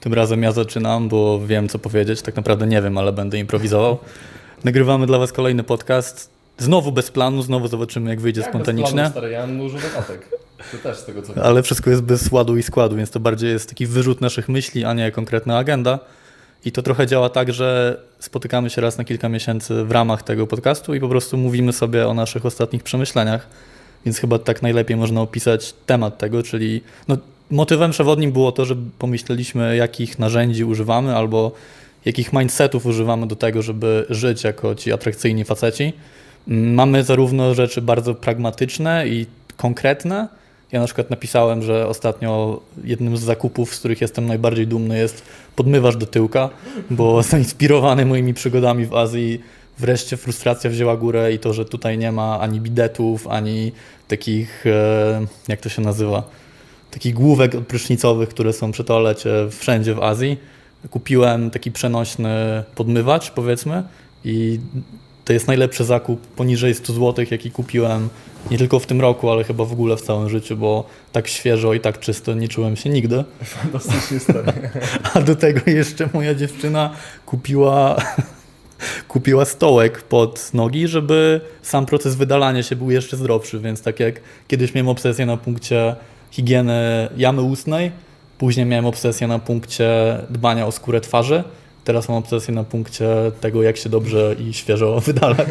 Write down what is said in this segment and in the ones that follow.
Tym razem ja zaczynam, bo wiem co powiedzieć. Tak naprawdę nie wiem, ale będę improwizował. Nagrywamy dla was kolejny podcast. Znowu bez planu, znowu zobaczymy jak wyjdzie spontanicznie. stary, ja mam dużo notatek. Ty też z tego co Ale wszystko jest bez ładu i składu, więc to bardziej jest taki wyrzut naszych myśli, a nie konkretna agenda. I to trochę działa tak, że spotykamy się raz na kilka miesięcy w ramach tego podcastu i po prostu mówimy sobie o naszych ostatnich przemyśleniach. Więc chyba tak najlepiej można opisać temat tego, czyli no, motywem przewodnim było to, że pomyśleliśmy, jakich narzędzi używamy albo jakich mindsetów używamy do tego, żeby żyć jako ci atrakcyjni faceci. Mm, Mamy zarówno rzeczy bardzo pragmatyczne i konkretne. Ja na przykład napisałem, że ostatnio jednym z zakupów, z których jestem najbardziej dumny, jest podmywacz do tyłka, bo zainspirowany moimi przygodami w Azji wreszcie frustracja wzięła górę i to, że tutaj nie ma ani bidetów, ani takich, e, jak to się nazywa, takich główek prysznicowych, które są przy toalecie wszędzie w Azji. Kupiłem taki przenośny podmywacz, powiedzmy, i to jest najlepszy zakup poniżej 100 zł, jaki kupiłem nie tylko w tym roku, ale chyba w ogóle w całym życiu, bo tak świeżo i tak czysto nie czułem się nigdy. Fantastycznie stary. A do tego jeszcze moja dziewczyna kupiła, kupiła stołek pod nogi, żeby sam proces wydalania się był jeszcze zdrowszy, więc tak jak kiedyś miałem obsesję na punkcie higieny jamy ustnej, później miałem obsesję na punkcie dbania o skórę twarzy, teraz mam obsesję na punkcie tego, jak się dobrze i świeżo wydalać.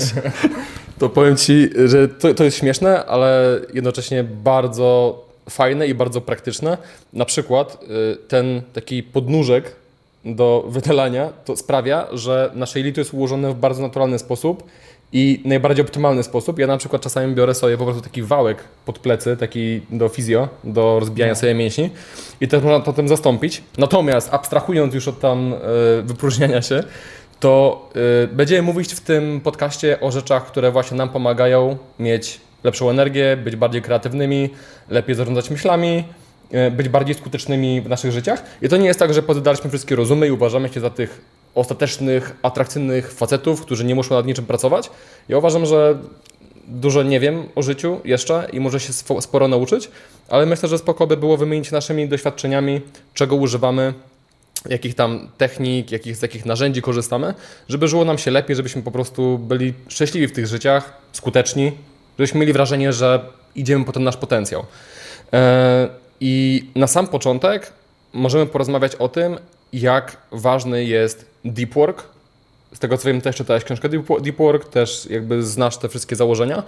To powiem Ci, że to, to jest śmieszne, ale jednocześnie bardzo fajne i bardzo praktyczne. Na przykład y, ten taki podnóżek do wydalania to sprawia, że nasze jelito jest ułożone w bardzo naturalny sposób i najbardziej optymalny sposób. Ja na przykład czasami biorę sobie po prostu taki wałek pod plecy, taki do fizjo, do rozbijania sobie mięśni i też można to tym zastąpić. Natomiast abstrahując już od tam y, wypróżniania się, to y, będziemy mówić w tym podcaście o rzeczach, które właśnie nam pomagają mieć lepszą energię, być bardziej kreatywnymi, lepiej zarządzać myślami, y, być bardziej skutecznymi w naszych życiach. I to nie jest tak, że poddaliśmy wszystkie rozumy i uważamy się za tych ostatecznych, atrakcyjnych facetów, którzy nie muszą nad niczym pracować. Ja uważam, że dużo nie wiem o życiu jeszcze i może się sporo nauczyć, ale myślę, że spoko by było wymienić naszymi doświadczeniami, czego używamy, jakich tam technik, jakich, z jakich narzędzi korzystamy, żeby żyło nam się lepiej, żebyśmy po prostu byli szczęśliwi w tych życiach, skuteczni, żebyśmy mieli wrażenie, że idziemy po ten nasz potencjał. E, I na sam początek możemy porozmawiać o tym, jak ważny jest deep work. Z tego co wiem, też czytałeś książkę Deep Wo- Deep Work, też jakby znasz te wszystkie założenia.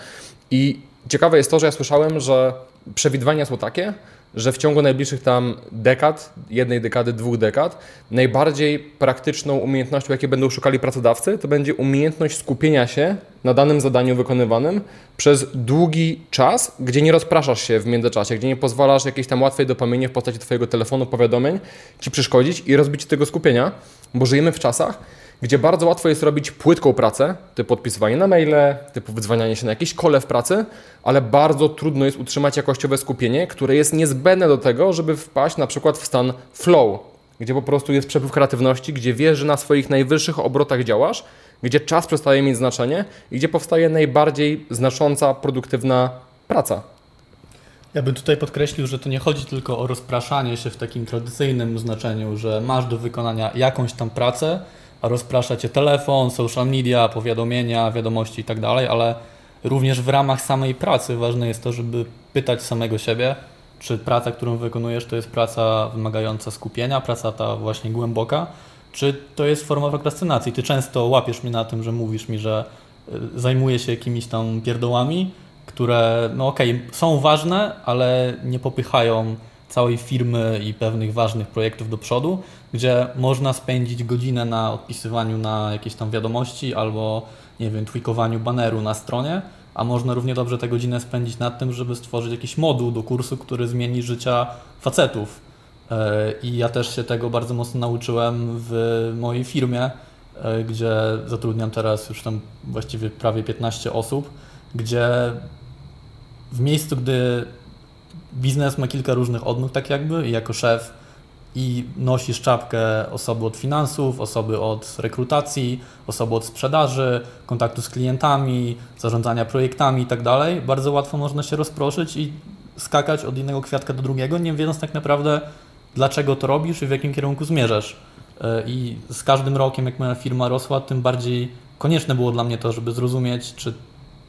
I ciekawe jest to, że ja słyszałem, że przewidywania są takie, że w ciągu najbliższych tam dekad, jednej dekady, dwóch dekad, najbardziej praktyczną umiejętnością, jakiej będą szukali pracodawcy, to będzie umiejętność skupienia się na danym zadaniu wykonywanym przez długi czas, gdzie nie rozpraszasz się w międzyczasie, gdzie nie pozwalasz jakiejś tam łatwej dopaminie w postaci Twojego telefonu, powiadomień Ci przeszkodzić i rozbić tego skupienia, bo żyjemy w czasach, gdzie bardzo łatwo jest robić płytką pracę, typu odpisywanie na maile, typu wydzwanianie się na jakieś kole w pracy, ale bardzo trudno jest utrzymać jakościowe skupienie, które jest niezbędne do tego, żeby wpaść na przykład w stan flow, gdzie po prostu jest przepływ kreatywności, gdzie wiesz, że na swoich najwyższych obrotach działasz, gdzie czas przestaje mieć znaczenie i gdzie powstaje najbardziej znacząca, produktywna praca. Ja bym tutaj podkreślił, że to nie chodzi tylko o rozpraszanie się w takim tradycyjnym znaczeniu, że masz do wykonania jakąś tam pracę, rozprasza cię telefon, social media, powiadomienia, wiadomości i tak ale również w ramach samej pracy ważne jest to, żeby pytać samego siebie, czy praca, którą wykonujesz, to jest praca wymagająca skupienia, praca ta właśnie głęboka, czy to jest forma prokrastynacji. Ty często łapiesz mnie na tym, że mówisz mi, że y, zajmuję się jakimiś tam pierdołami, które, no okej, są ważne, ale nie popychają całej firmy i pewnych ważnych projektów do przodu, gdzie można spędzić godzinę na odpisywaniu na jakieś tam wiadomości albo, nie wiem, tweakowaniu baneru na stronie, a można równie dobrze tę godzinę spędzić nad tym, żeby stworzyć jakiś moduł do kursu, który zmieni życia facetów. E, I ja też się tego bardzo mocno nauczyłem w mojej firmie, e, gdzie zatrudniam teraz już tam właściwie prawie 15 osób, gdzie w miejscu, gdy biznes ma kilka różnych odnóg, tak jakby, i jako szef i nosisz czapkę osoby od finansów, osoby od rekrutacji, osoby od sprzedaży, kontaktu z klientami, zarządzania projektami i tak bardzo łatwo można się rozproszyć i skakać od jednego kwiatka do drugiego, nie wiedząc tak naprawdę, dlaczego to robisz i w jakim kierunku zmierzasz. E, I z każdym rokiem, jak moja firma rosła, tym bardziej konieczne było dla mnie to, żeby zrozumieć, czy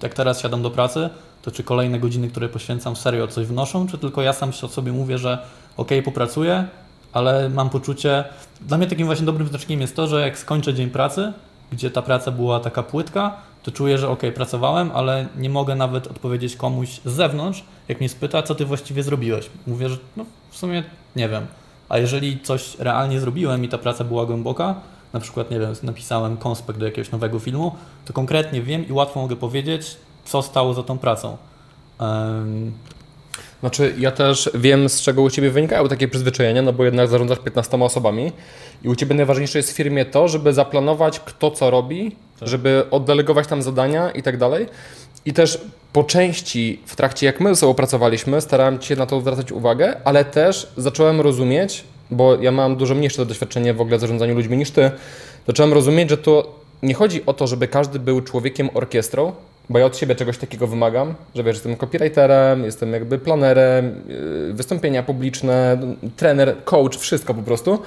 jak teraz siadam do pracy, to czy kolejne godziny, które poświęcam serio coś wnoszą, czy tylko ja sam sobie mówię, że ok, popracuję, ale mam poczucie, dla mnie takim właśnie dobrym znaczkiem jest to, że jak skończę dzień pracy, gdzie ta praca była taka płytka, to czuję, że ok, pracowałem, ale nie mogę nawet odpowiedzieć komuś z zewnątrz, jak mnie spyta, co ty właściwie zrobiłeś. Mówię, że no, w sumie nie wiem. A jeżeli coś realnie zrobiłem i ta praca była głęboka, na przykład, nie wiem, napisałem konspekt do jakiegoś nowego filmu, to konkretnie wiem i łatwo mogę powiedzieć, co stało za tą pracą. Znaczy, ja też wiem, z czego u Ciebie wynikają takie przyzwyczajenia, no bo jednak zarządzasz 15 osobami i u Ciebie najważniejsze jest w firmie to, żeby zaplanować, kto co robi, tak. żeby oddelegować tam zadania i tak dalej. I też po części w trakcie, jak my ze sobą pracowaliśmy, starałem się na to zwracać uwagę, ale też zacząłem rozumieć, bo ja mam dużo mniejsze doświadczenie w ogóle w zarządzaniu ludźmi niż Ty, zacząłem rozumieć, że to nie chodzi o to, żeby każdy był człowiekiem orkiestrą, bo ja od siebie czegoś takiego wymagam, że wiesz, jestem copywriterem, jestem jakby planerem, yy, wystąpienia publiczne, trener, coach, wszystko po prostu.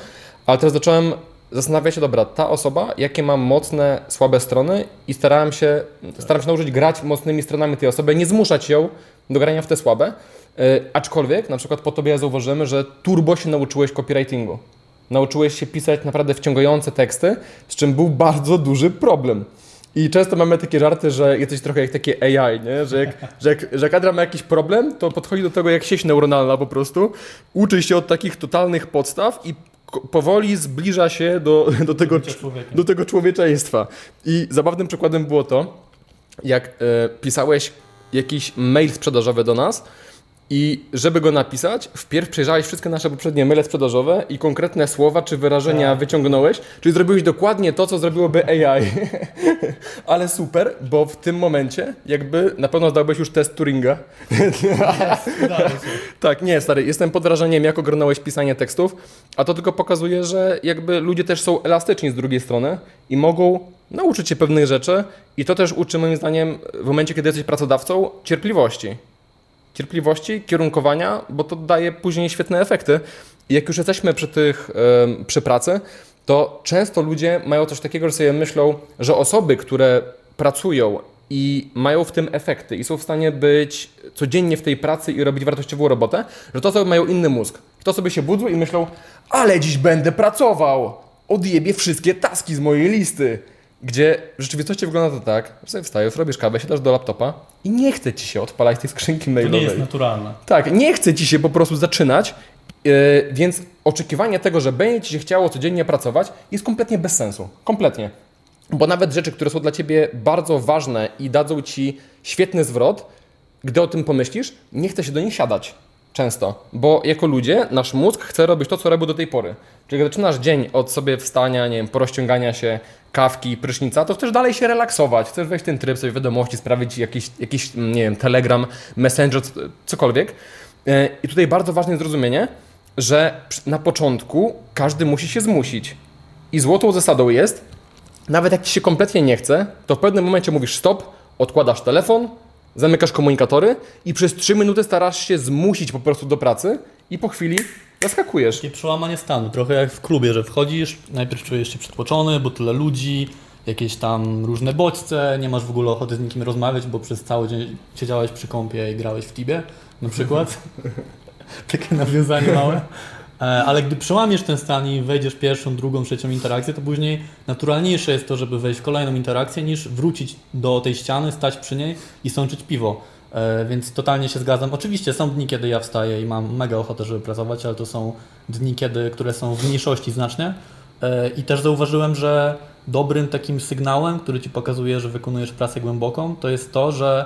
Ale teraz zacząłem zastanawiać się, dobra, ta osoba, jakie ma mocne, słabe strony i starałem się, staram się nauczyć grać mocnymi stronami tej osoby, nie zmuszać ją do grania w te słabe. Yy, aczkolwiek, na przykład po tobie zauważymy, że turbo się nauczyłeś copywritingu. Nauczyłeś się pisać naprawdę wciągające teksty, z czym był bardzo duży problem. I często mamy takie żarty, że jesteś trochę jak takie AI, nie? Że, jak, że, jak, że jak Adra ma jakiś problem, to podchodzi do tego jak sieć neuronalna po prostu, uczy się od takich totalnych podstaw i powoli zbliża się do, do, tego, do tego człowieczeństwa. I zabawnym przykładem było to, jak e, pisałeś jakiś mail sprzedażowy do nas, i żeby go napisać, wpierw przejrzałeś wszystkie nasze poprzednie maile sprzedażowe i konkretne słowa czy wyrażenia tak. wyciągnąłeś, czyli zrobiłeś dokładnie to, co zrobiłoby AI. Ale super, bo w tym momencie jakby na pewno zdałbyś już test Turinga. tak, nie, stary, jestem pod wrażeniem, jak ogarnąłeś pisanie tekstów, a to tylko pokazuje, że jakby ludzie też są elastyczni z drugiej strony i mogą nauczyć się pewnych rzeczy i to też uczy moim zdaniem w momencie, kiedy jesteś pracodawcą, cierpliwości cierpliwości, kierunkowania, bo to daje później świetne efekty. I jak już jesteśmy przy tych, przy pracy, to często ludzie mają coś takiego, że sobie myślą, że osoby, które pracują i mają w tym efekty i są w stanie być codziennie w tej pracy i robić wartościową robotę, że to osoby mają inny mózg. To sobie się budzą i myślą, ale dziś będę pracował, odjebie wszystkie taski z mojej listy. Gdzie w rzeczywistości wygląda to tak, że sobie wstajesz, robisz kawę, siadasz do laptopa i nie chce ci się odpalać tej skrzynki mailowej. To nie jest naturalne. Tak, nie chce ci się po prostu zaczynać, yy, więc oczekiwanie tego, że będzie ci się chciało codziennie pracować jest kompletnie bez sensu. Kompletnie. Bo nawet rzeczy, które są dla ciebie bardzo ważne i dadzą ci świetny zwrot, gdy o tym pomyślisz, nie chce się do nich siadać. Często, bo jako ludzie nasz mózg chce robić to, co robił do tej pory. Czyli jak zaczynasz dzień od sobie wstania, nie wiem, porozciągania się, kawki, prysznica, to chcesz dalej się relaksować, chcesz wejść w ten tryb, sobie wiadomości, sprawić jakiś, jakiś nie wiem, telegram, messenger, cokolwiek. E, I tutaj bardzo ważne jest zrozumienie, że na początku każdy musi się zmusić. I złotą zasadą jest, nawet jak ci się kompletnie nie chce, to w pewnym momencie mówisz stop, odkładasz telefon, zamykasz komunikatory i przez 3 minuty starasz się zmusić po prostu do pracy i po chwili zaskakujesz. Takie przełamanie stanu, trochę jak w klubie, że wchodzisz, najpierw czujesz się przytłoczony, bo tyle ludzi, jakieś tam różne bodźce, nie masz w ogóle ochoty z nikim rozmawiać, bo przez cały dzień siedziałeś przy kąpie i grałeś w Tibie na przykład. Takie nawiązanie małe. E, ale gdy przełamiesz ten stan i wejdziesz pierwszą, drugą, trzecią interakcję, to później naturalniejsze jest to, żeby wejść w kolejną interakcję, niż wrócić do tej ściany, stać przy niej i sączyć piwo. E, więc totalnie się zgadzam. Oczywiście są dni, kiedy ja wstaję i mam mega ochotę, żeby pracować, ale to są dni, kiedy, które są w mniejszości znacznie. E, I też zauważyłem, że dobrym takim sygnałem, który ci pokazuje, że wykonujesz pracę głęboką, to jest to, że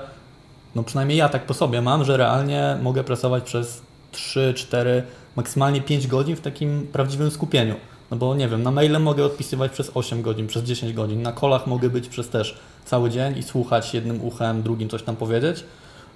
no przynajmniej ja tak po sobie mam, że realnie mogę pracować przez 3, 4, maksymalnie 5 godzin w takim prawdziwym skupieniu. No bo nie wiem, na maile mogę odpisywać przez 8 godzin, przez 10 godzin, na kolach mogę być przez też cały dzień i słuchać jednym uchem, drugim coś tam powiedzieć,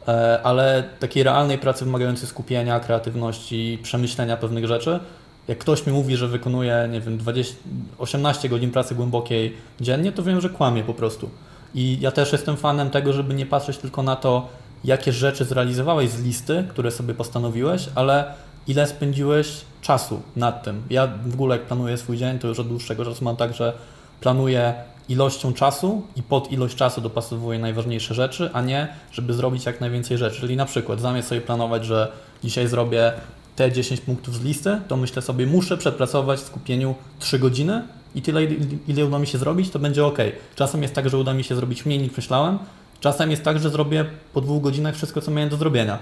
e, ale takiej realnej pracy wymagającej skupienia, kreatywności, przemyślenia pewnych rzeczy, jak ktoś mi mówi, że wykonuje, nie wiem, 20, 18 godzin pracy głębokiej dziennie, to wiem, że kłamie po prostu. I ja też jestem fanem tego, żeby nie patrzeć tylko na to, jakie rzeczy zrealizowałeś z listy, które sobie postanowiłeś, ale ile spędziłeś czasu nad tym. Ja w ogóle jak planuję swój dzień, to już od dłuższego czasu mam tak, że planuję ilością czasu i pod ilość czasu dopasowuję najważniejsze rzeczy, a nie, żeby zrobić jak najwięcej rzeczy. Czyli na przykład zamiast sobie planować, że dzisiaj zrobię te 10 punktów z listy, to myślę sobie, muszę przepracować w skupieniu 3 godziny i tyle, ile uda mi się zrobić, to będzie ok. Czasem jest tak, że uda mi się zrobić mniej niż myślałem, czasem jest tak, że zrobię po dwóch godzinach wszystko, co miałem do zrobienia.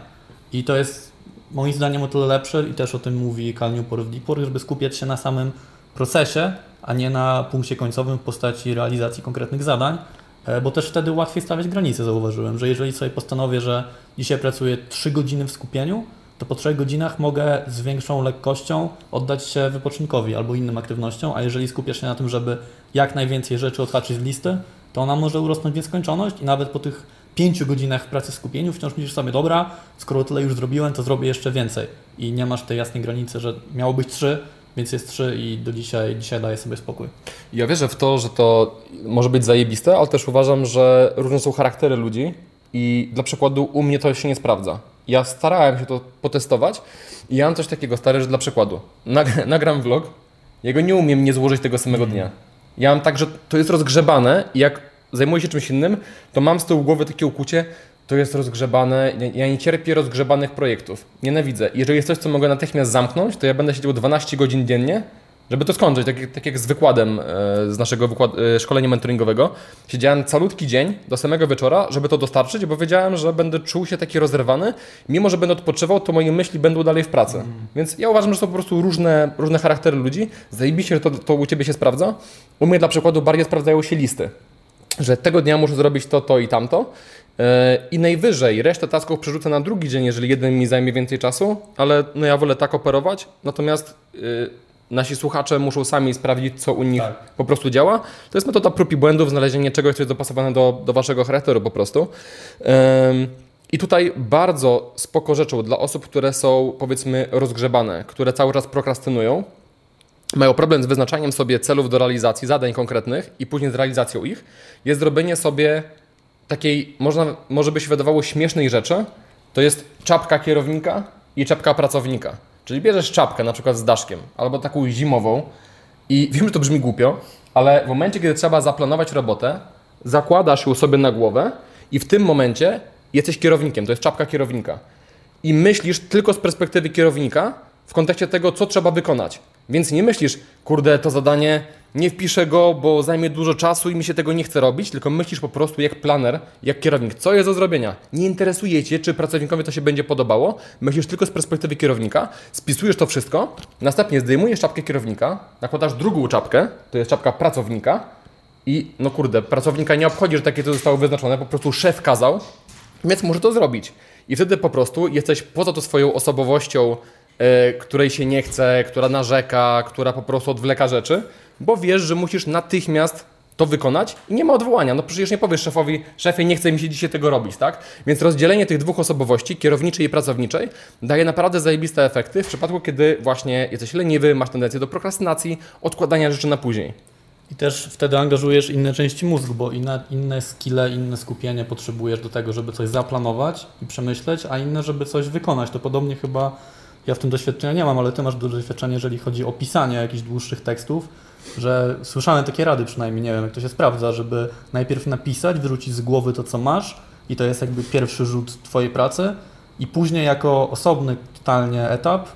I to jest moim zdaniem o tyle lepsze i też o tym mówi Cal Newport w Deepwork, żeby skupiać się na samym procesie, a nie na punkcie końcowym w postaci realizacji konkretnych zadań, e, bo też wtedy łatwiej stawiać granice, zauważyłem, że jeżeli sobie postanowię, że dzisiaj pracuję 3 godziny w skupieniu, to po 3 godzinach mogę z większą lekkością oddać się wypoczynkowi albo innym aktywnościom, a jeżeli skupiasz się na tym, żeby jak najwięcej rzeczy odhaczyć z listy, to ona może urosnąć w nieskończoność i nawet po tych 5 godzinach pracy w skupieniu wciąż myślisz sobie, dobra, skoro tyle już zrobiłem, to zrobię jeszcze więcej. I nie masz tej jasnej granicy, że miało być 3, więc jest 3 i do dzisiaj, dzisiaj daję sobie spokój. Ja wierzę w to, że to może być zajebiste, ale też uważam, że różne są charaktery ludzi i dla przykładu u mnie to się nie sprawdza. Ja starałem się to potestować i ja mam coś takiego stary, że dla przykładu nag nagram vlog, jego nie umiem nie złożyć tego samego dnia. Ja mam tak, że to jest rozgrzebane i jak zajmuję się czymś innym, to mam z tyłu głowy takie ukłucie, to jest rozgrzebane, ja nie cierpię rozgrzebanych projektów. Nienawidzę. Jeżeli jest coś, co mogę natychmiast zamknąć, to ja będę siedział 12 godzin dziennie, żeby to skończyć, tak, jak- tak jak z wykładem e, z naszego wykład, e, szkolenia mentoringowego. Siedziałem calutki dzień do samego wieczora, żeby to dostarczyć, bo wiedziałem, że będę czuł się taki rozerwany. Mimo, że będę odpoczywał, to moje myśli będą dalej w pracy. Więc ja uważam, że są po prostu różne, różne charaktery ludzi. Zajebiście, że to, to u Ciebie się sprawdza. U mnie dla przykładu bardziej sprawdzają się listy że tego dnia muszę zrobić to, to i tamto. Yy, I najwyżej resztę tasków przerzucę na drugi dzień, jeżeli jeden mi zajmie więcej czasu, ale no ja wolę tak operować. Natomiast yy, nasi słuchacze muszą sami sprawdzić, co u nich Tak. po prostu działa. To jest metoda prób i błędów, znalezienie czegoś, co jest dopasowane do, do waszego charakteru po prostu. Yy, I tutaj bardzo spoko rzeczą dla osób, które są powiedzmy rozgrzebane, które cały czas prokrastynują, mają problem z wyznaczaniem sobie celów do realizacji, zadań konkretnych i później z realizacją ich, jest zrobienie sobie takiej, można, może by się wydawało śmiesznej rzeczy, to jest czapka kierownika i czapka pracownika. Czyli bierzesz czapkę na przykład z daszkiem, albo taką zimową i wiem, że to brzmi głupio, ale w momencie, kiedy trzeba zaplanować robotę, zakładasz ją sobie na głowę i w tym momencie jesteś kierownikiem, to jest czapka kierownika i myślisz tylko z perspektywy kierownika w kontekście tego, co trzeba wykonać. Więc nie myślisz, kurde, to zadanie, nie wpiszę go, bo zajmie dużo czasu i mi się tego nie chce robić, tylko myślisz po prostu jak planer, jak kierownik, co jest do zrobienia. Nie interesuje cię, czy pracownikowi to się będzie podobało, myślisz tylko z perspektywy kierownika, spisujesz to wszystko, następnie zdejmujesz czapkę kierownika, nakładasz drugą czapkę, to jest czapka pracownika i no kurde, pracownika nie obchodzi, że takie to zostało wyznaczone, po prostu szef kazał, więc może to zrobić. I wtedy po prostu jesteś poza tą swoją osobowością, której się nie chce, która narzeka, która po prostu odwleka rzeczy, bo wiesz, że musisz natychmiast to wykonać i nie ma odwołania. No przecież nie powiesz szefowi, szefie, nie chce mi się dzisiaj tego robić, tak? Więc rozdzielenie tych dwóch osobowości, kierowniczej i pracowniczej, daje naprawdę zajebiste efekty w przypadku, kiedy właśnie jesteś leniwy, masz tendencję do prokrastynacji, odkładania rzeczy na później. I też wtedy angażujesz inne części mózgu, bo inne, inne skille, inne skupienie potrzebujesz do tego, żeby coś zaplanować i przemyśleć, a inne, żeby coś wykonać. To podobnie chyba ja w tym doświadczenia nie mam, ale ty masz duże doświadczenie, jeżeli chodzi o pisanie jakichś dłuższych tekstów, że słyszałem takie rady przynajmniej, nie wiem jak to się sprawdza, żeby najpierw napisać, wyrzucić z głowy to, co masz i to jest jakby pierwszy rzut twojej pracy i później jako osobny totalnie etap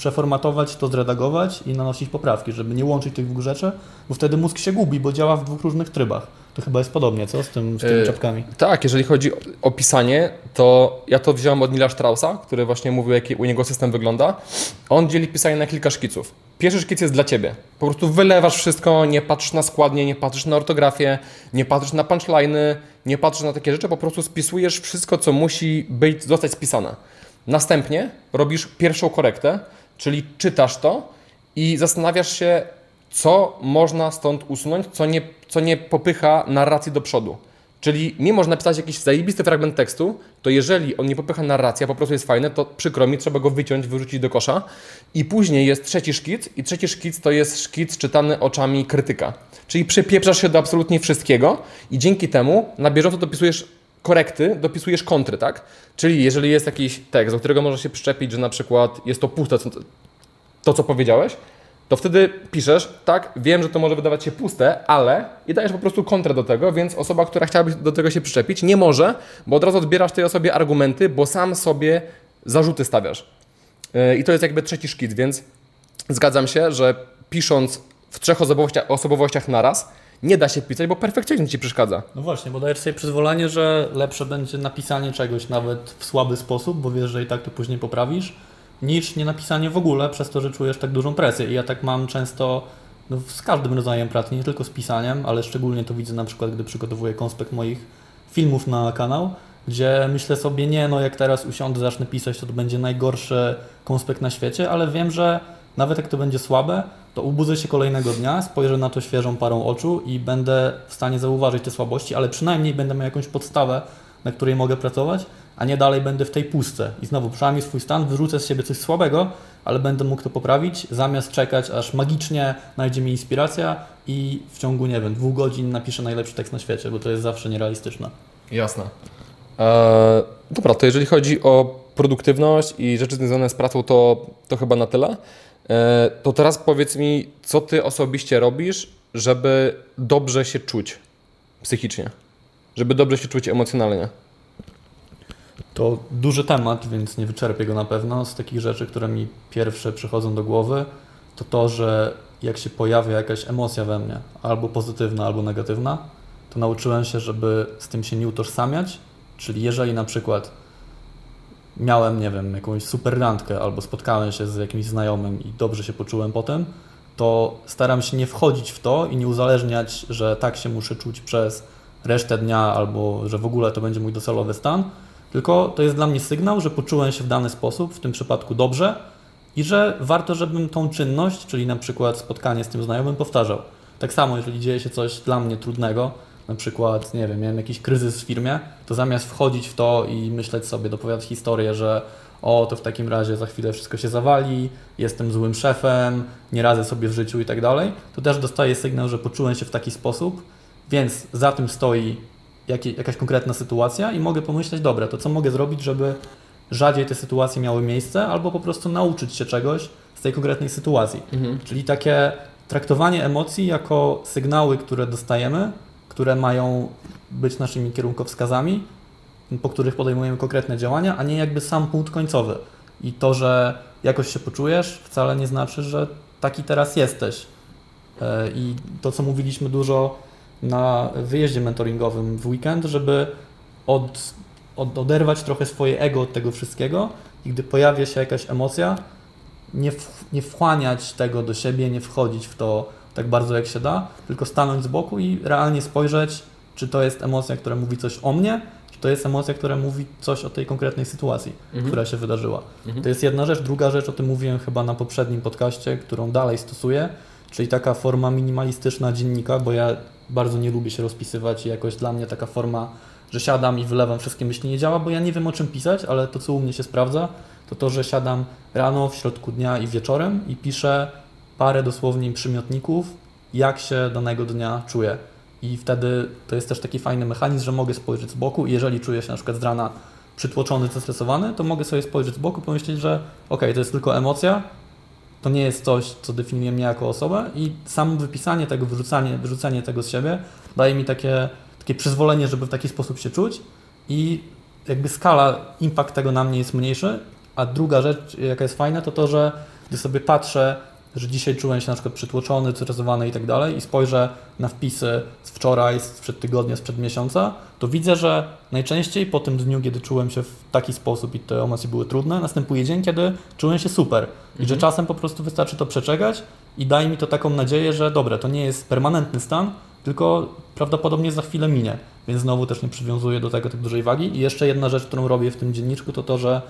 przeformatować, to zredagować i nanosić poprawki, żeby nie łączyć tych dwóch rzeczy, bo wtedy mózg się gubi, bo działa w dwóch różnych trybach. To chyba jest podobnie, co? Z, tym, z tymi Yy, czapkami. Tak, jeżeli chodzi o- pisanie, to ja to wziąłem od Nila Straussa, który właśnie mówił, jaki u niego system wygląda. On dzieli pisanie na kilka szkiców. Pierwszy szkic jest dla ciebie. Po prostu wylewasz wszystko, nie patrzysz na składnie, nie patrzysz na ortografię, nie patrzysz na punchliny, nie patrzysz na takie rzeczy, po prostu spisujesz wszystko, co musi być, zostać spisane. Następnie robisz pierwszą korektę, czyli czytasz to i zastanawiasz się, co można stąd usunąć, co nie, co nie popycha narracji do przodu. Czyli mimo, że napisać jakiś zajebisty fragment tekstu, to jeżeli on nie popycha narracji, a po prostu jest fajny, to przykro mi, trzeba go wyciąć, wyrzucić do kosza. I później jest trzeci szkic i trzeci szkic to jest szkic czytany oczami krytyka. Czyli przypieprzasz się do absolutnie wszystkiego i dzięki temu na bieżąco dopisujesz korekty, dopisujesz kontry, tak? Czyli jeżeli jest jakiś tekst, do którego może się przyczepić, że na przykład jest to puste, to co powiedziałeś, to wtedy piszesz, tak, wiem, że to może wydawać się puste, ale i dajesz po prostu kontrę do tego, więc osoba, która chciałaby do tego się przyczepić, nie może, bo od razu odbierasz tej osobie argumenty, bo sam sobie zarzuty stawiasz. Yy, I to jest jakby trzeci szkic, więc zgadzam się, że pisząc w trzech osobowościach, osobowościach naraz, nie da się pisać, bo perfekcyjnie ci przeszkadza. No właśnie, bo dajesz sobie przyzwolenie, że lepsze będzie napisanie czegoś nawet w słaby sposób, bo wiesz, że i tak to później poprawisz, niż nie napisanie w ogóle, przez to, że czujesz tak dużą presję. I ja tak mam często no, z każdym rodzajem pracy, nie tylko z pisaniem, ale szczególnie to widzę na przykład, gdy przygotowuję konspekt moich filmów na kanał, gdzie myślę sobie, nie, no jak teraz usiądę, zacznę pisać, to to będzie najgorszy konspekt na świecie, ale wiem, że nawet jak to będzie słabe, to obudzę się kolejnego dnia, spojrzę na to świeżą parą oczu i będę w stanie zauważyć te słabości, ale przynajmniej będę miał jakąś podstawę, na której mogę pracować, a nie dalej będę w tej pustce. I znowu przynajmniej swój stan, wyrzucę z siebie coś słabego, ale będę mógł to poprawić, zamiast czekać, aż magicznie znajdzie mi inspiracja i w ciągu, nie wiem, dwóch godzin napiszę najlepszy tekst na świecie, bo to jest zawsze nierealistyczne. Jasne. Eee, dobra, to jeżeli chodzi o produktywność i rzeczy związane z pracą, to, to chyba na tyle. Eee, to teraz powiedz mi, co ty osobiście robisz, żeby dobrze się czuć psychicznie? Żeby dobrze się czuć emocjonalnie? To duży temat, więc nie wyczerpię go na pewno. Z takich rzeczy, które mi pierwsze przychodzą do głowy, to to, że jak się pojawia jakaś emocja we mnie, albo pozytywna, albo negatywna, to nauczyłem się, żeby z tym się nie utożsamiać. Czyli jeżeli na przykład miałem, nie wiem, jakąś super randkę, albo spotkałem się z jakimś znajomym i dobrze się poczułem potem, to staram się nie wchodzić w to i nie uzależniać, że tak się muszę czuć przez resztę dnia, albo że w ogóle to będzie mój docelowy stan, tylko to jest dla mnie sygnał, że poczułem się w dany sposób, w tym przypadku dobrze i że warto, żebym tą czynność, czyli na przykład spotkanie z tym znajomym, powtarzał. Tak samo, jeżeli dzieje się coś dla mnie trudnego, na przykład, nie wiem, miałem jakiś kryzys w firmie, to zamiast wchodzić w to i myśleć sobie, dopowiadać historię, że o, to w takim razie za chwilę wszystko się zawali, jestem złym szefem, nie radzę sobie w życiu i tak dalej, to też dostaję sygnał, że poczułem się w taki sposób, więc za tym stoi jakaś konkretna sytuacja i mogę pomyśleć, dobra, to co mogę zrobić, żeby rzadziej te sytuacje miały miejsce, albo po prostu nauczyć się czegoś z tej konkretnej sytuacji. Czyli takie traktowanie emocji jako sygnały, które dostajemy, które mają być naszymi kierunkowskazami, po których podejmujemy konkretne działania, a nie jakby sam punkt końcowy. I to, że jakoś się poczujesz, wcale nie znaczy, że taki teraz jesteś. E, I to, co mówiliśmy dużo na wyjeździe mentoringowym w weekend, żeby od, od, oderwać trochę swoje ego od tego wszystkiego i gdy pojawia się jakaś emocja, nie, w, nie wchłaniać tego do siebie, nie wchodzić w to tak bardzo jak się da, tylko stanąć z boku i realnie spojrzeć, czy to jest emocja, która mówi coś o mnie, czy to jest emocja, która mówi coś o tej konkretnej sytuacji, która się wydarzyła. To jest jedna rzecz. Druga rzecz, o tym mówiłem chyba na poprzednim podcaście, którą dalej stosuję, czyli taka forma minimalistyczna dziennika, bo ja bardzo nie lubię się rozpisywać i jakoś dla mnie taka forma, że siadam i wylewam wszystkie myśli nie działa, bo ja nie wiem o czym pisać, ale to co u mnie się sprawdza, to to, że siadam rano, w środku dnia i wieczorem i piszę parę dosłownie przymiotników, jak się danego dnia czuję. I wtedy to jest też taki fajny mechanizm, że mogę spojrzeć z boku i jeżeli czuję się na przykład z rana przytłoczony, zestresowany, to mogę sobie spojrzeć z boku, pomyśleć, że ok, to jest tylko emocja, to nie jest coś, co definiuje mnie jako osobę i samo wypisanie tego, wyrzucanie, wyrzucenie tego z siebie daje mi takie, takie przyzwolenie, żeby w taki sposób się czuć i jakby skala, impact tego na mnie jest mniejszy, a druga rzecz, jaka jest fajna, to to, że gdy sobie patrzę, że dzisiaj czułem się na przykład przytłoczony, stresowany i tak dalej i spojrzę na wpisy z wczoraj, sprzed tygodnia, sprzed miesiąca, to widzę, że najczęściej po tym dniu, kiedy czułem się w taki sposób i te emocje były trudne, następuje dzień, kiedy czułem się super. I że czasem po prostu wystarczy to przeczekać i daje mi to taką nadzieję, że dobra, to nie jest permanentny stan, tylko prawdopodobnie za chwilę minie, więc znowu też nie przywiązuję do tego tak dużej wagi. I jeszcze jedna rzecz, którą robię w tym dzienniczku, to to, że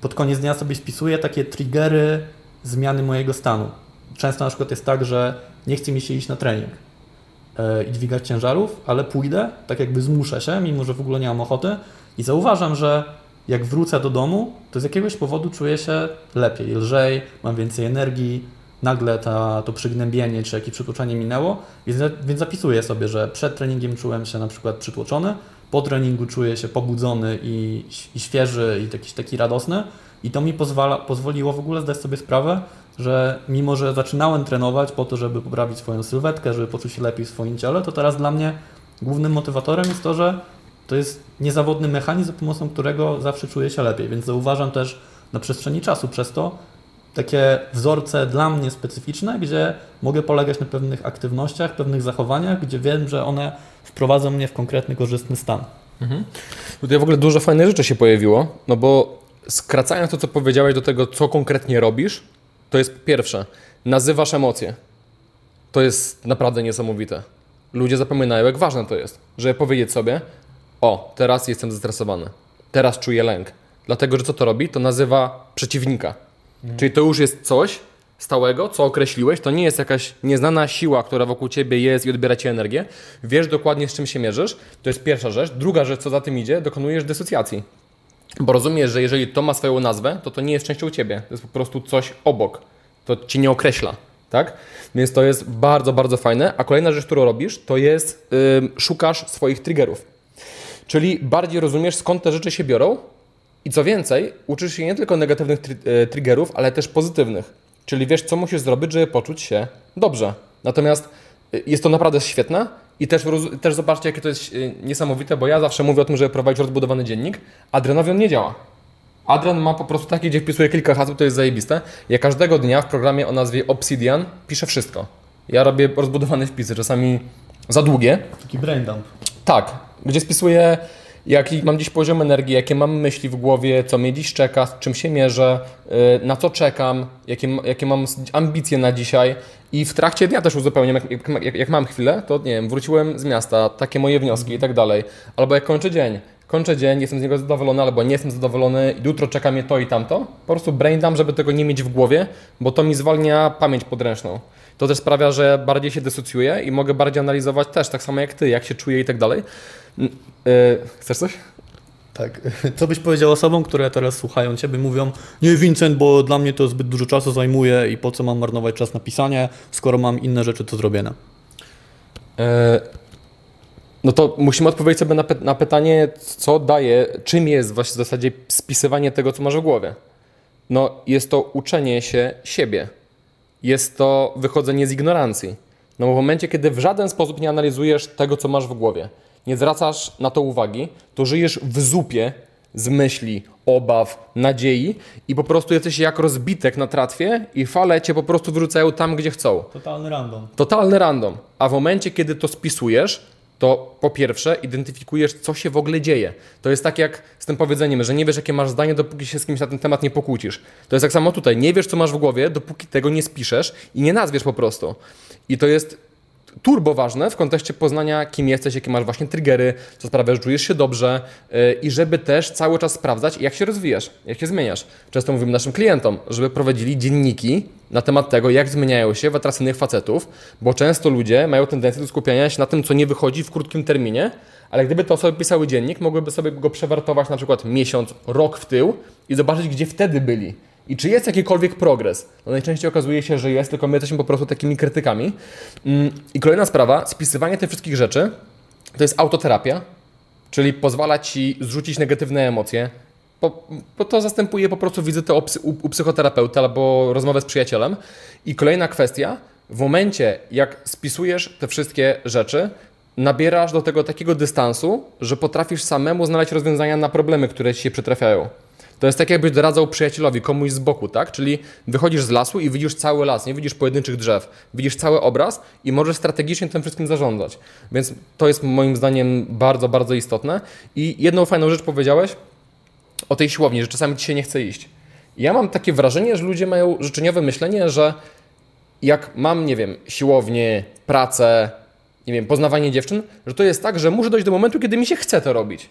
pod koniec dnia sobie spisuję takie triggery zmiany mojego stanu. często na przykład jest tak, że nie chce mi się iść na trening e, i dźwigać ciężarów, ale pójdę, tak jakby zmuszę się, mimo że w ogóle nie mam ochoty. I zauważam, że jak wrócę do domu, to z jakiegoś powodu czuję się lepiej, lżej, mam więcej energii, nagle ta, to przygnębienie czy jakieś przytłoczenie minęło, więc, więc zapisuję sobie, że przed treningiem czułem się na przykład przytłoczony, po treningu czuję się pobudzony i, i świeży i jakiś taki radosny i to mi pozwala, pozwoliło w ogóle zdać sobie sprawę, że mimo, że zaczynałem trenować po to, żeby poprawić swoją sylwetkę, żeby poczuć się lepiej w swoim ciele, to teraz dla mnie głównym motywatorem jest to, że to jest niezawodny mechanizm, za pomocą którego zawsze czuję się lepiej, więc zauważam też na przestrzeni czasu przez to takie wzorce dla mnie specyficzne, gdzie mogę polegać na pewnych aktywnościach, pewnych zachowaniach, gdzie wiem, że one wprowadzą mnie w konkretny, korzystny stan. Mhm. Tutaj w ogóle dużo fajnych rzeczy się pojawiło, no bo skracając to, co powiedziałeś do tego, co konkretnie robisz, to jest pierwsze, nazywasz emocje. To jest naprawdę niesamowite. Ludzie zapominają, jak ważne to jest, żeby powiedzieć sobie, o, teraz jestem zestresowany, teraz czuję lęk. Dlatego, że co to robi? To nazywa przeciwnika. Mhm. Czyli to już jest coś stałego, co określiłeś. To nie jest jakaś nieznana siła, która wokół ciebie jest i odbiera ci energię. Wiesz dokładnie, z czym się mierzysz. To jest pierwsza rzecz. Druga rzecz, co za tym idzie, dokonujesz dysocjacji. Bo rozumiesz, że jeżeli to ma swoją nazwę, to to nie jest częścią ciebie. To jest po prostu coś obok. To ci nie określa. Tak? Więc to jest bardzo, bardzo fajne. A kolejna rzecz, którą robisz, to jest yy, szukasz swoich triggerów. Czyli bardziej rozumiesz, skąd te rzeczy się biorą. I co więcej, uczysz się nie tylko negatywnych e, triggerów, ale też pozytywnych. Czyli wiesz, co musisz zrobić, żeby poczuć się dobrze. Natomiast y, jest to naprawdę świetne i też, też zobaczcie, jakie to jest y, niesamowite, bo ja zawsze mówię o tym, żeby prowadzić rozbudowany dziennik. Adrianowi on nie działa. Adrian ma po prostu taki, gdzie wpisuje kilka haseł, to jest zajebiste. Ja każdego dnia w programie o nazwie Obsidian piszę wszystko. Ja robię rozbudowane wpisy, czasami za długie. Taki brain dump. Tak, gdzie spisuję jaki mam dziś poziom energii, jakie mam myśli w głowie, co mnie dziś czeka, z czym się mierzę, y, na co czekam, jakie, jakie mam ambicje na dzisiaj. I w trakcie dnia też uzupełniam, jak, jak, jak mam chwilę, to nie wiem, wróciłem z miasta, takie moje wnioski i tak dalej. Albo jak kończę dzień, kończę dzień, jestem z niego zadowolony, albo nie jestem zadowolony, jutro czeka mnie to i tamto. Po prostu brain żeby tego nie mieć w głowie, bo to mi zwalnia pamięć podręczną. To też sprawia, że bardziej się dysocjuję i mogę bardziej analizować też, tak samo jak ty, jak się czuję i tak dalej. E, chcesz coś? Tak. Co byś powiedział osobom, które teraz słuchają Ciebie, mówią nie Vincent, bo dla mnie to zbyt dużo czasu zajmuje i po co mam marnować czas na pisanie, skoro mam inne rzeczy do zrobienia? E, no to musimy odpowiedzieć sobie na, na, pytanie, co daje, czym jest właśnie w zasadzie spisywanie tego, co masz w głowie. No jest to uczenie się siebie. Jest to wychodzenie z ignorancji. No w momencie, kiedy w żaden sposób nie analizujesz tego, co masz w głowie, nie zwracasz na to uwagi, to żyjesz w zupie z myśli, obaw, nadziei i po prostu jesteś jak rozbitek na tratwie i fale cię po prostu wyrzucają tam, gdzie chcą. Totalny random. Totalny random. A w momencie, kiedy to spisujesz, to po pierwsze identyfikujesz, co się w ogóle dzieje. To jest tak jak z tym powiedzeniem, że nie wiesz, jakie masz zdanie, dopóki się z kimś na ten temat nie pokłócisz. To jest tak samo tutaj. Nie wiesz, co masz w głowie, dopóki tego nie spiszesz i nie nazwiesz po prostu. I to jest turbo ważne w kontekście poznania, kim jesteś, jakie masz właśnie triggery, co sprawia, że czujesz się dobrze yy, i żeby też cały czas sprawdzać, jak się rozwijasz, jak się zmieniasz. Często mówimy naszym klientom, żeby prowadzili dzienniki na temat tego, jak zmieniają się w atrakcyjnych facetów, bo często ludzie mają tendencję do skupiania się na tym, co nie wychodzi w krótkim terminie, ale gdyby te osoby pisały dziennik, mogłyby sobie go przewartować na przykład miesiąc, rok w tył i zobaczyć, gdzie wtedy byli i czy jest jakikolwiek progres? No najczęściej okazuje się, że jest, tylko my jesteśmy po prostu takimi krytykami. Mm, I kolejna sprawa, spisywanie tych wszystkich rzeczy to jest autoterapia, czyli pozwala ci zrzucić negatywne emocje, bo, bo to zastępuje po prostu wizytę u, u, psychoterapeuty albo rozmowę z przyjacielem. I kolejna kwestia, w momencie jak spisujesz te wszystkie rzeczy, nabierasz do tego takiego dystansu, że potrafisz samemu znaleźć rozwiązania na problemy, które ci się przytrafiają. To jest tak, jakbyś doradzał przyjacielowi, komuś z boku, tak? Czyli wychodzisz z lasu i widzisz cały las, nie widzisz pojedynczych drzew, widzisz cały obraz i możesz strategicznie tym wszystkim zarządzać. Więc to jest moim zdaniem bardzo, bardzo istotne. I jedną fajną rzecz powiedziałeś o tej siłowni, że czasami ci się nie chce iść. Ja mam takie wrażenie, że ludzie mają życzeniowe myślenie, że jak mam, nie wiem, siłownię, pracę, nie wiem, poznawanie dziewczyn, że to jest tak, że muszę dojść do momentu, kiedy mi się chce to robić.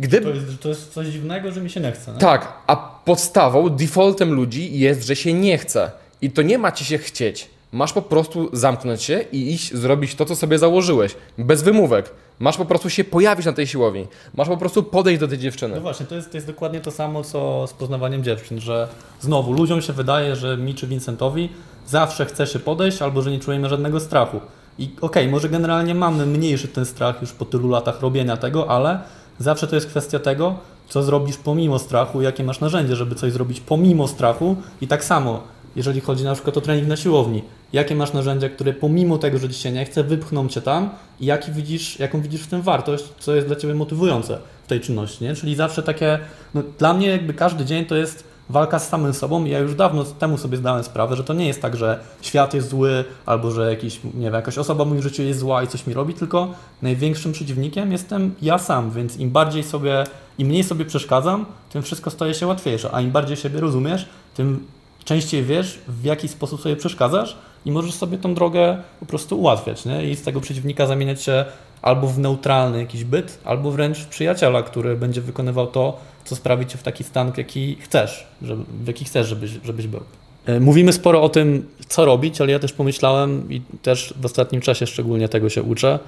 Gdy... To, jest, to jest coś dziwnego, że mi się nie chce. Nie? Tak, a podstawą, defaultem ludzi jest, że się nie chce. I to nie ma ci się chcieć. Masz po prostu zamknąć się i iść zrobić to, co sobie założyłeś. Bez wymówek. Masz po prostu się pojawić na tej siłowni. Masz po prostu podejść do tej dziewczyny. No właśnie, to jest, to jest dokładnie to samo, co z poznawaniem dziewczyn, że znowu ludziom się wydaje, że mi czy Vincentowi zawsze chce się podejść, albo że nie czujemy żadnego strachu. I okej, może generalnie mamy mniejszy ten strach już po tylu latach robienia tego, ale zawsze to jest kwestia tego, co zrobisz pomimo strachu, jakie masz narzędzie, żeby coś zrobić pomimo strachu. I tak samo, jeżeli chodzi na przykład o trening na siłowni, jakie masz narzędzia, które pomimo tego, że się nie chce, wypchną cię tam i jaki widzisz, jaką widzisz w tym wartość, co jest dla ciebie motywujące w tej czynności, nie? Czyli zawsze takie, no dla mnie jakby każdy dzień to jest walka z samym sobą ja już dawno temu sobie zdałem sprawę, że to nie jest tak, że świat jest zły albo że jakiś, nie wiem, jakaś osoba w moim życiu jest zła i coś mi robi, tylko największym przeciwnikiem jestem ja sam, więc im bardziej sobie, im mniej sobie przeszkadzam, tym wszystko staje się łatwiejsze, a im bardziej siebie rozumiesz, tym częściej wiesz, w jaki sposób sobie przeszkadzasz i możesz sobie tą drogę po prostu ułatwiać, nie? I z tego przeciwnika zamieniać się albo w neutralny jakiś byt, albo wręcz w przyjaciela, który będzie wykonywał to, co sprawi cię w taki stan, w jaki chcesz, żeby, w jaki chcesz, żebyś, żebyś był. E, Mówimy sporo o tym, co robić, ale ja też pomyślałem i też w ostatnim czasie szczególnie tego się uczę,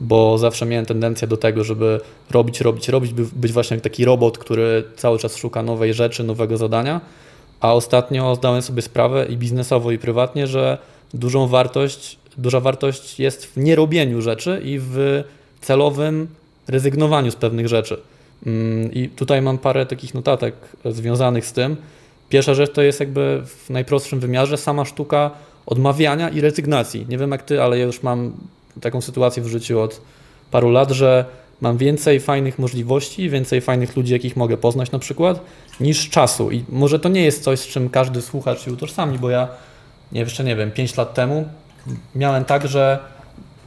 bo zawsze miałem tendencję do tego, żeby robić, robić, robić, by- być właśnie jak taki robot, który cały czas szuka nowej rzeczy, nowego zadania. A ostatnio zdałem sobie sprawę i biznesowo, i prywatnie, że dużą wartość, duża wartość jest w nierobieniu rzeczy i w celowym rezygnowaniu z pewnych rzeczy. Mm, I tutaj mam parę takich notatek związanych z tym. Pierwsza rzecz to jest jakby w najprostszym wymiarze sama sztuka odmawiania i rezygnacji. Nie wiem jak ty, ale ja już mam taką sytuację w życiu od paru lat, że mam więcej fajnych możliwości, więcej fajnych ludzi, jakich mogę poznać na przykład, niż czasu. I może to nie jest coś, z czym każdy słuchacz się utożsami, bo ja nie, jeszcze nie wiem, 5 lat temu miałem tak, że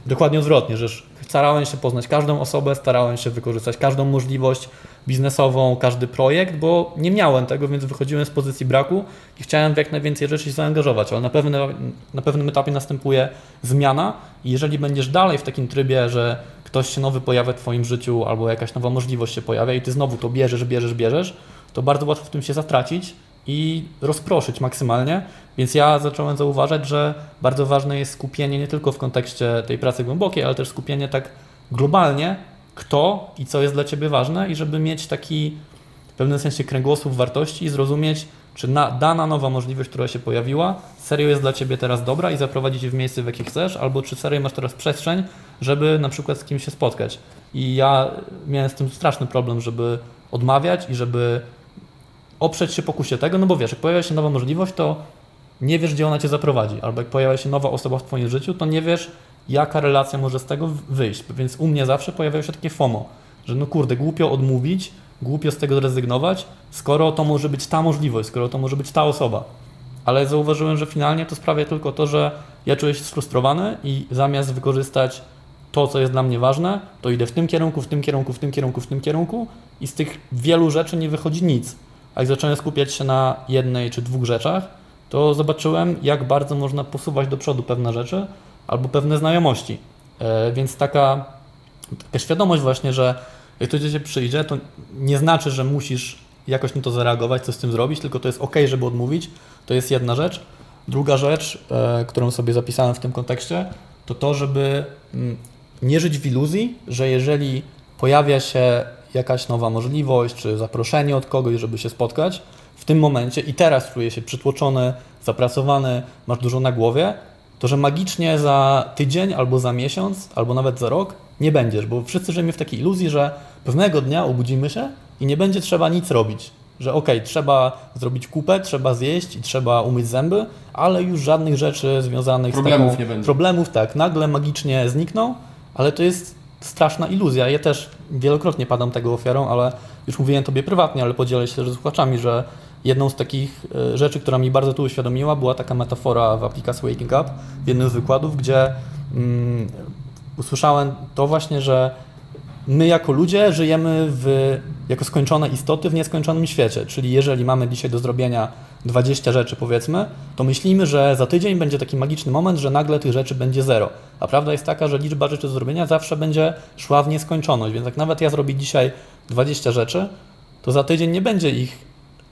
dokładnie odwrotnie, że starałem się poznać każdą osobę, starałem się wykorzystać każdą możliwość biznesową, każdy projekt, bo nie miałem tego, więc wychodziłem z pozycji braku i chciałem w jak najwięcej rzeczy się zaangażować, ale na, pewne, na pewnym etapie następuje zmiana i jeżeli będziesz dalej w takim trybie, że ktoś się nowy pojawia w Twoim życiu albo jakaś nowa możliwość się pojawia i Ty znowu to bierzesz, bierzesz, bierzesz, to bardzo łatwo w tym się zatracić i rozproszyć maksymalnie. Więc ja zacząłem zauważać, że bardzo ważne jest skupienie nie tylko w kontekście tej pracy głębokiej, ale też skupienie tak globalnie, kto i co jest dla Ciebie ważne i żeby mieć taki w pewnym sensie kręgosłup wartości i zrozumieć, czy na, dana nowa możliwość, która się pojawiła, serio jest dla Ciebie teraz dobra i zaprowadzić w miejsce, w jakie chcesz, albo czy serio masz teraz przestrzeń, żeby na przykład z kimś się spotkać. I ja miałem z tym straszny problem, żeby odmawiać i żeby oprzeć się pokusie tego, no bo wiesz, jak pojawia się nowa możliwość, to nie wiesz, gdzie ona cię zaprowadzi, albo jak pojawia się nowa osoba w twoim życiu, to nie wiesz, jaka relacja może z tego wyjść. Więc u mnie zawsze pojawiało się takie FOMO, że no kurde, głupio odmówić, głupio z tego zrezygnować, skoro to może być ta możliwość, skoro to może być ta osoba. Ale zauważyłem, że finalnie to sprawia tylko to, że ja czuję się sfrustrowany i zamiast wykorzystać to, co jest dla mnie ważne, to idę w tym kierunku, w tym kierunku, w tym kierunku, w tym kierunku i z tych wielu rzeczy nie wychodzi nic. A jak zacząłem skupiać się na jednej czy dwóch rzeczach, to zobaczyłem, jak bardzo można posuwać do przodu pewne rzeczy albo pewne znajomości. E, więc taka, taka świadomość właśnie, że jak to do Ciebie przyjdzie, to nie znaczy, że musisz jakoś na to zareagować, coś z tym zrobić, tylko to jest ok, żeby odmówić. To jest jedna rzecz. Druga rzecz, e, którą sobie zapisałem w tym kontekście, to to, żeby mm, nie żyć w iluzji, że jeżeli pojawia się jakaś nowa możliwość, czy zaproszenie od kogoś, żeby się spotkać, w tym momencie i teraz czuję się przytłoczony, zapracowany, masz dużo na głowie, to że magicznie za tydzień, albo za miesiąc, albo nawet za rok nie będziesz, bo wszyscy żyjemy w takiej iluzji, że pewnego dnia obudzimy się i nie będzie trzeba nic robić. Że okej, trzeba zrobić kupę, trzeba zjeść i trzeba umyć zęby, ale już żadnych rzeczy związanych Problemów z taką... nie będzie. Problemów tak, nagle magicznie znikną, ale to jest straszna iluzja. Ja też wielokrotnie padam tego ofiarą, ale już mówiłem Tobie prywatnie, ale podzielę się też ze słuchaczami, że jedną z takich e, rzeczy, która mi bardzo tu uświadomiła, była taka metafora w aplikacji Waking Up, w jednym z wykładów, gdzie mm, usłyszałem to właśnie, że my jako ludzie żyjemy w, jako skończone istoty w nieskończonym świecie. Czyli jeżeli mamy dzisiaj do zrobienia 20 rzeczy powiedzmy, to myślimy, że za tydzień będzie taki magiczny moment, że nagle tych rzeczy będzie zero. A prawda jest taka, że liczba rzeczy do zrobienia zawsze będzie szła w nieskończoność. Więc jak nawet ja zrobię dzisiaj 20 rzeczy, to za tydzień nie będzie ich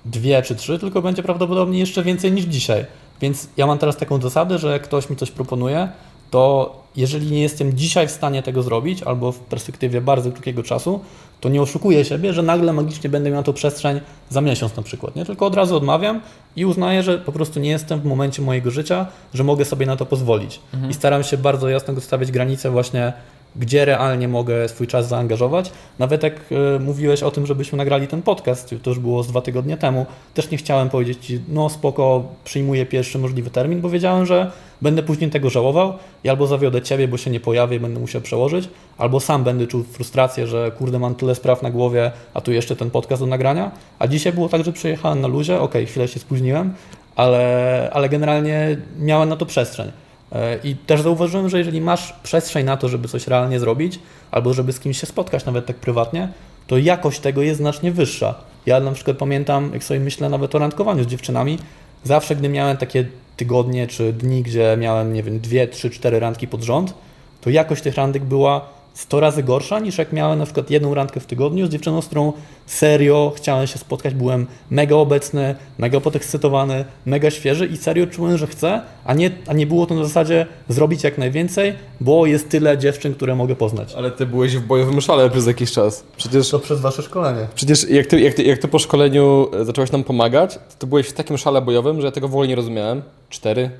dwie czy trzy, tylko będzie prawdopodobnie jeszcze więcej niż dzisiaj. Więc ja mam teraz taką zasadę, że jak ktoś mi coś proponuje, to jeżeli nie jestem dzisiaj w stanie tego zrobić, albo w perspektywie bardzo krótkiego czasu, to nie oszukuję siebie, że nagle magicznie będę miał to przestrzeń za miesiąc na przykład, nie? Tylko od razu odmawiam i uznaję, że po prostu nie jestem w momencie mojego życia, że mogę sobie na to pozwolić. I staram się bardzo jasno stawiać granice właśnie, gdzie realnie mogę swój czas zaangażować. Nawet jak e, mówiłeś o tym, żebyśmy nagrali ten podcast, to już było z dwa tygodnie temu, też nie chciałem powiedzieć Ci, no spoko, przyjmuję pierwszy możliwy termin, bo wiedziałem, że będę później tego żałował i albo zawiodę Ciebie, bo się nie pojawię i będę musiał przełożyć, albo sam będę czuł frustrację, że kurde, mam tyle spraw na głowie, a tu jeszcze ten podcast do nagrania. A dzisiaj było tak, że przyjechałem na luzie, okej, chwilę się spóźniłem, ale, ale generalnie miałem na to przestrzeń. E, I też zauważyłem, że jeżeli masz przestrzeń na to, żeby coś realnie zrobić, albo żeby z kimś się spotkać, nawet tak prywatnie, to jakość tego jest znacznie wyższa. Ja na przykład pamiętam, jak sobie myślę nawet o randkowaniu z dziewczynami, zawsze gdy miałem takie tygodnie czy dni, gdzie miałem, nie wiem, dwie, trzy, cztery randki pod rząd, to jakość tych randek była 100 razy gorsza niż jak miałem na przykład jedną randkę w tygodniu z dziewczyną, z którą serio chciałem się spotkać, byłem mega obecny, mega podekscytowany, mega świeży i serio czułem, że chcę, a nie, a nie było to na zasadzie zrobić jak najwięcej, bo jest tyle dziewczyn, które mogę poznać. Ale ty byłeś w bojowym szale przez jakiś czas. Przecież, przez wasze szkolenie. przecież jak, ty, jak, ty, jak ty po szkoleniu e, zacząłeś nam pomagać, to ty byłeś w takim szale bojowym, że ja tego w ogóle nie rozumiałem. Cztery.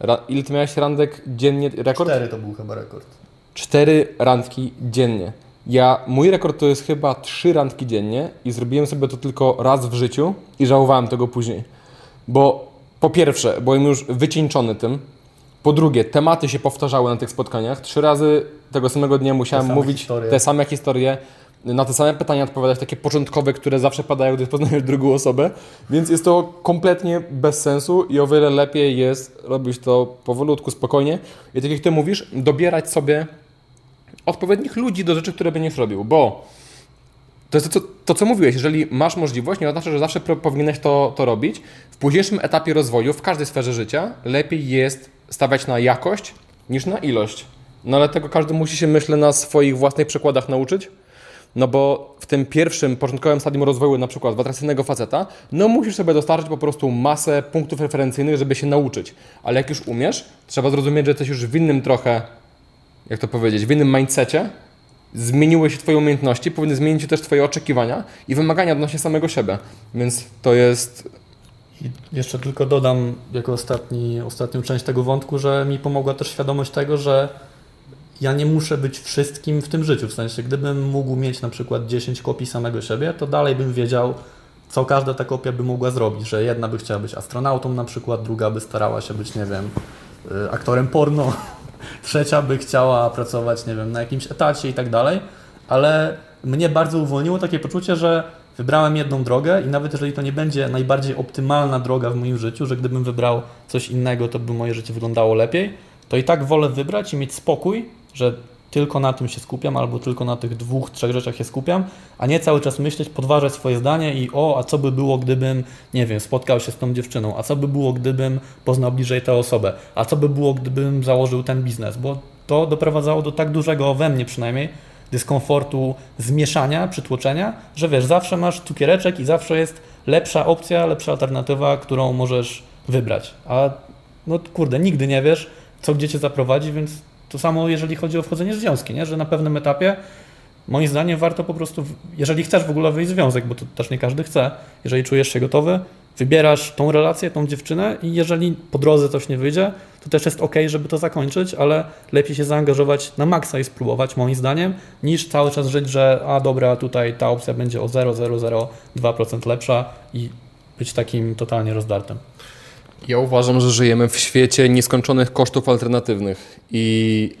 Ra- ile ty miałeś randek dziennie? Rekord? to był chyba rekord. Cztery randki dziennie. Ja, mój rekord to jest chyba trzy randki dziennie i zrobiłem sobie to tylko raz w życiu i żałowałem tego później. Bo po pierwsze, byłem już wycieńczony tym. Po drugie, tematy się powtarzały na tych spotkaniach. Trzy razy tego samego dnia musiałem same mówić historie. te same historie, na te same pytania odpowiadać, takie początkowe, które zawsze padają, gdy poznajesz drugą osobę. Więc jest to kompletnie bez sensu i o wiele lepiej jest robić to powolutku, spokojnie. I tak jak ty mówisz, dobierać sobie odpowiednich ludzi do rzeczy, które będziesz robił, bo to jest to, co, to, co mówiłeś, jeżeli masz możliwość, nie oznacza, że zawsze powinieneś to, to robić. W późniejszym etapie rozwoju, w każdej sferze życia, lepiej jest stawiać na jakość niż na ilość. No ale tego każdy musi się, myślę, na swoich własnych przykładach nauczyć. No bo w tym pierwszym, początkowym stadium rozwoju, na przykład w atrakcyjnego faceta, no musisz sobie dostarczyć po prostu masę punktów referencyjnych, żeby się nauczyć. Ale jak już umiesz, trzeba zrozumieć, że jesteś już w innym trochę, jak to powiedzieć, w innym mindsetie, zmieniły się Twoje umiejętności, powinny zmienić się też Twoje oczekiwania i wymagania odnośnie samego siebie. Więc to jest. I jeszcze tylko dodam jako ostatni, ostatnią część tego wątku, że mi pomogła też świadomość tego, że ja nie muszę być wszystkim w tym życiu. W sensie, gdybym mógł mieć na przykład 10 kopii samego siebie, to dalej bym wiedział, co każda ta kopia by mogła zrobić. Że jedna by chciała być astronautą na przykład, druga by starała się być, nie wiem, y, aktorem porno, trzecia by chciała pracować, nie wiem, na jakimś etacie i tak dalej. Ale mnie bardzo uwolniło takie poczucie, że wybrałem jedną drogę i nawet jeżeli to nie będzie najbardziej optymalna droga w moim życiu, że gdybym wybrał coś innego, to by moje życie wyglądało lepiej, to i tak wolę wybrać i mieć spokój, że tylko na tym się skupiam, albo tylko na tych dwóch, trzech rzeczach się skupiam, a nie cały czas myśleć, podważać swoje zdanie i o, a co by było, gdybym, nie wiem, spotkał się z tą dziewczyną, a co by było, gdybym poznał bliżej tę osobę, a co by było, gdybym założył ten biznes, bo to doprowadzało do tak dużego, we mnie przynajmniej, dyskomfortu, zmieszania, przytłoczenia, że wiesz, zawsze masz cukiereczek i zawsze jest lepsza opcja, lepsza alternatywa, którą możesz wybrać. A no kurde, nigdy nie wiesz, co gdzie cię zaprowadzi, więc to samo jeżeli chodzi o wchodzenie w związki, nie? że na pewnym etapie moim zdaniem warto po prostu, jeżeli chcesz w ogóle wejść w związek, bo to też nie każdy chce, jeżeli czujesz się gotowy, wybierasz tą relację, tą dziewczynę i jeżeli po drodze coś nie wyjdzie, to też jest ok, żeby to zakończyć, ale lepiej się zaangażować na maksa i spróbować, moim zdaniem, niż cały czas żyć, że a dobra, tutaj ta opcja będzie o 0,002% lepsza i być takim totalnie rozdartym. Ja uważam, że żyjemy w świecie nieskończonych kosztów alternatywnych i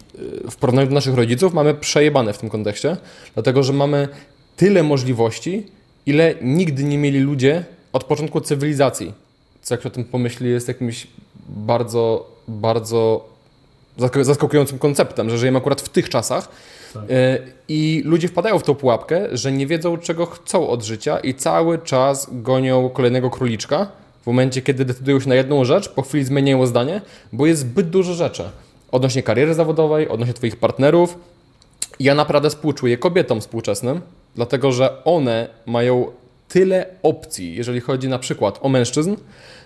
y, w porównaniu do naszych rodziców mamy przejebane w tym kontekście, dlatego że mamy tyle możliwości, ile nigdy nie mieli ludzie od początku cywilizacji. Co jak się o tym pomyśli jest jakimś bardzo, bardzo zask- zaskakującym konceptem, że żyjemy akurat w tych czasach Tak. y, i ludzie wpadają w tą pułapkę, że nie wiedzą czego chcą od życia i cały czas gonią kolejnego króliczka, w momencie, kiedy decydują się na jedną rzecz, po chwili zmieniają zdanie, bo jest zbyt dużo rzeczy. Odnośnie kariery zawodowej, odnośnie Twoich partnerów. Ja naprawdę współczuję kobietom współczesnym, dlatego że one mają tyle opcji, jeżeli chodzi na przykład o mężczyzn,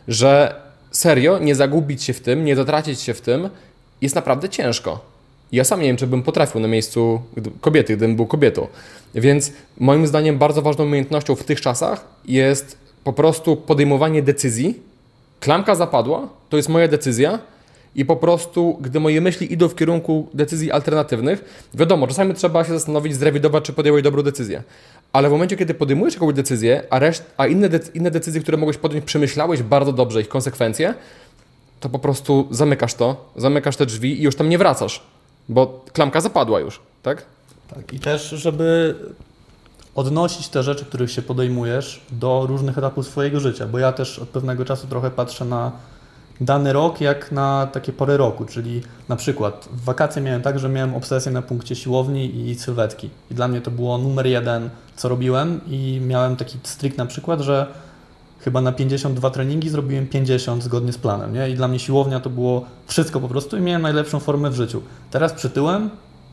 że serio, nie zagubić się w tym, nie zatracić się w tym, jest naprawdę ciężko. Ja sam nie wiem, czy bym potrafił na miejscu kobiety, gdybym był kobietą. Więc moim zdaniem bardzo ważną umiejętnością w tych czasach jest po prostu podejmowanie decyzji. Klamka zapadła, to jest moja decyzja i po prostu, gdy moje myśli idą w kierunku decyzji alternatywnych, wiadomo, czasami trzeba się zastanowić, zrewidować, czy podjąłeś dobrą decyzję. Ale w momencie, kiedy podejmujesz jakąś decyzję, a, reszt, a inne, dec- inne decyzje, które mogłeś podjąć, przemyślałeś bardzo dobrze ich konsekwencje, to po prostu zamykasz to, zamykasz te drzwi i już tam nie wracasz, bo klamka zapadła już, tak? Tak, i też, żeby odnosić te rzeczy, których się podejmujesz do różnych etapów swojego życia, bo ja też od pewnego czasu trochę patrzę na dany rok jak na takie pory roku, czyli na przykład w wakacje miałem tak, że miałem obsesję na punkcie siłowni i sylwetki i dla mnie to było numer jeden, co robiłem i miałem taki strik na przykład, że chyba na 52 treningi zrobiłem 50 zgodnie z planem, nie? I dla mnie siłownia to było wszystko po prostu i miałem najlepszą formę w życiu. Teraz przytyłem,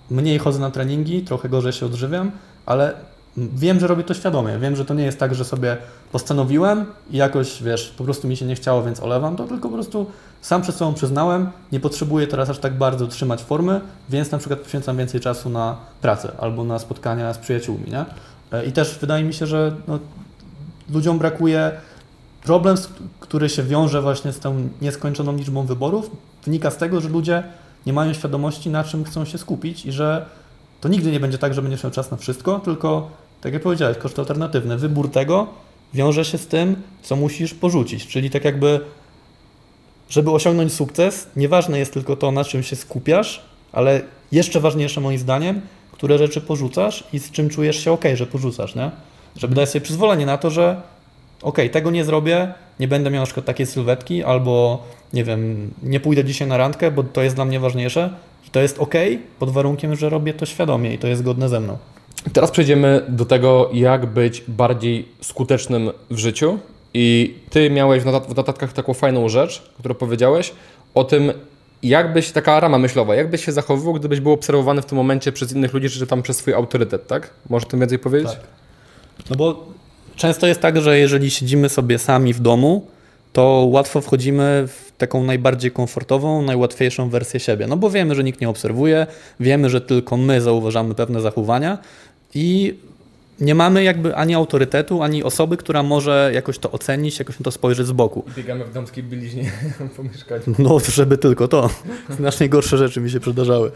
mniej chodzę na treningi, trochę gorzej się odżywiam, ale wiem, że robię to świadomie. Wiem, że to nie jest tak, że sobie postanowiłem i jakoś, wiesz, po prostu mi się nie chciało, więc olewam to, tylko po prostu sam przed sobą przyznałem, nie potrzebuję teraz aż tak bardzo trzymać formy, więc na przykład poświęcam więcej czasu na pracę albo na spotkania z przyjaciółmi, nie? E, I też wydaje mi się, że no, ludziom brakuje problem, który się wiąże właśnie z tą nieskończoną liczbą wyborów, wynika z tego, że ludzie nie mają świadomości, na czym chcą się skupić i że to nigdy nie będzie tak, że będziesz miał czas na wszystko, tylko tak jak powiedziałeś, koszty alternatywne. Wybór tego wiąże się z tym, co musisz porzucić, czyli tak jakby, żeby osiągnąć sukces, nieważne jest tylko to, na czym się skupiasz, ale jeszcze ważniejsze moim zdaniem, które rzeczy porzucasz i z czym czujesz się ok, że porzucasz, nie? Żeby dać sobie przyzwolenie na to, że ok, tego nie zrobię, nie będę miał na przykład takiej sylwetki, albo nie wiem, nie pójdę dzisiaj na randkę, bo to jest dla mnie ważniejsze. I to jest ok, pod warunkiem, że robię to świadomie i to jest zgodne ze mną. Teraz przejdziemy do tego, jak być bardziej skutecznym w życiu. I ty miałeś w, notat- notatkach taką fajną rzecz, którą powiedziałeś o tym, jak byś, taka rama myślowa, jak byś się zachowywał, gdybyś był obserwowany w tym momencie przez innych ludzi, czy tam przez swój autorytet, tak? Możesz tym więcej powiedzieć? Tak. No bo często jest tak, że jeżeli siedzimy sobie sami w domu, to łatwo wchodzimy w taką najbardziej komfortową, najłatwiejszą wersję siebie. No bo wiemy, że nikt nie obserwuje, wiemy, że tylko my zauważamy pewne zachowania i nie mamy jakby ani autorytetu, ani osoby, która może jakoś to ocenić, jakoś na to spojrzeć z boku. Biegamy w damskiej bieliźnie po mieszkaniu. No, żeby tylko to. Znacznie gorsze rzeczy mi się przydarzały.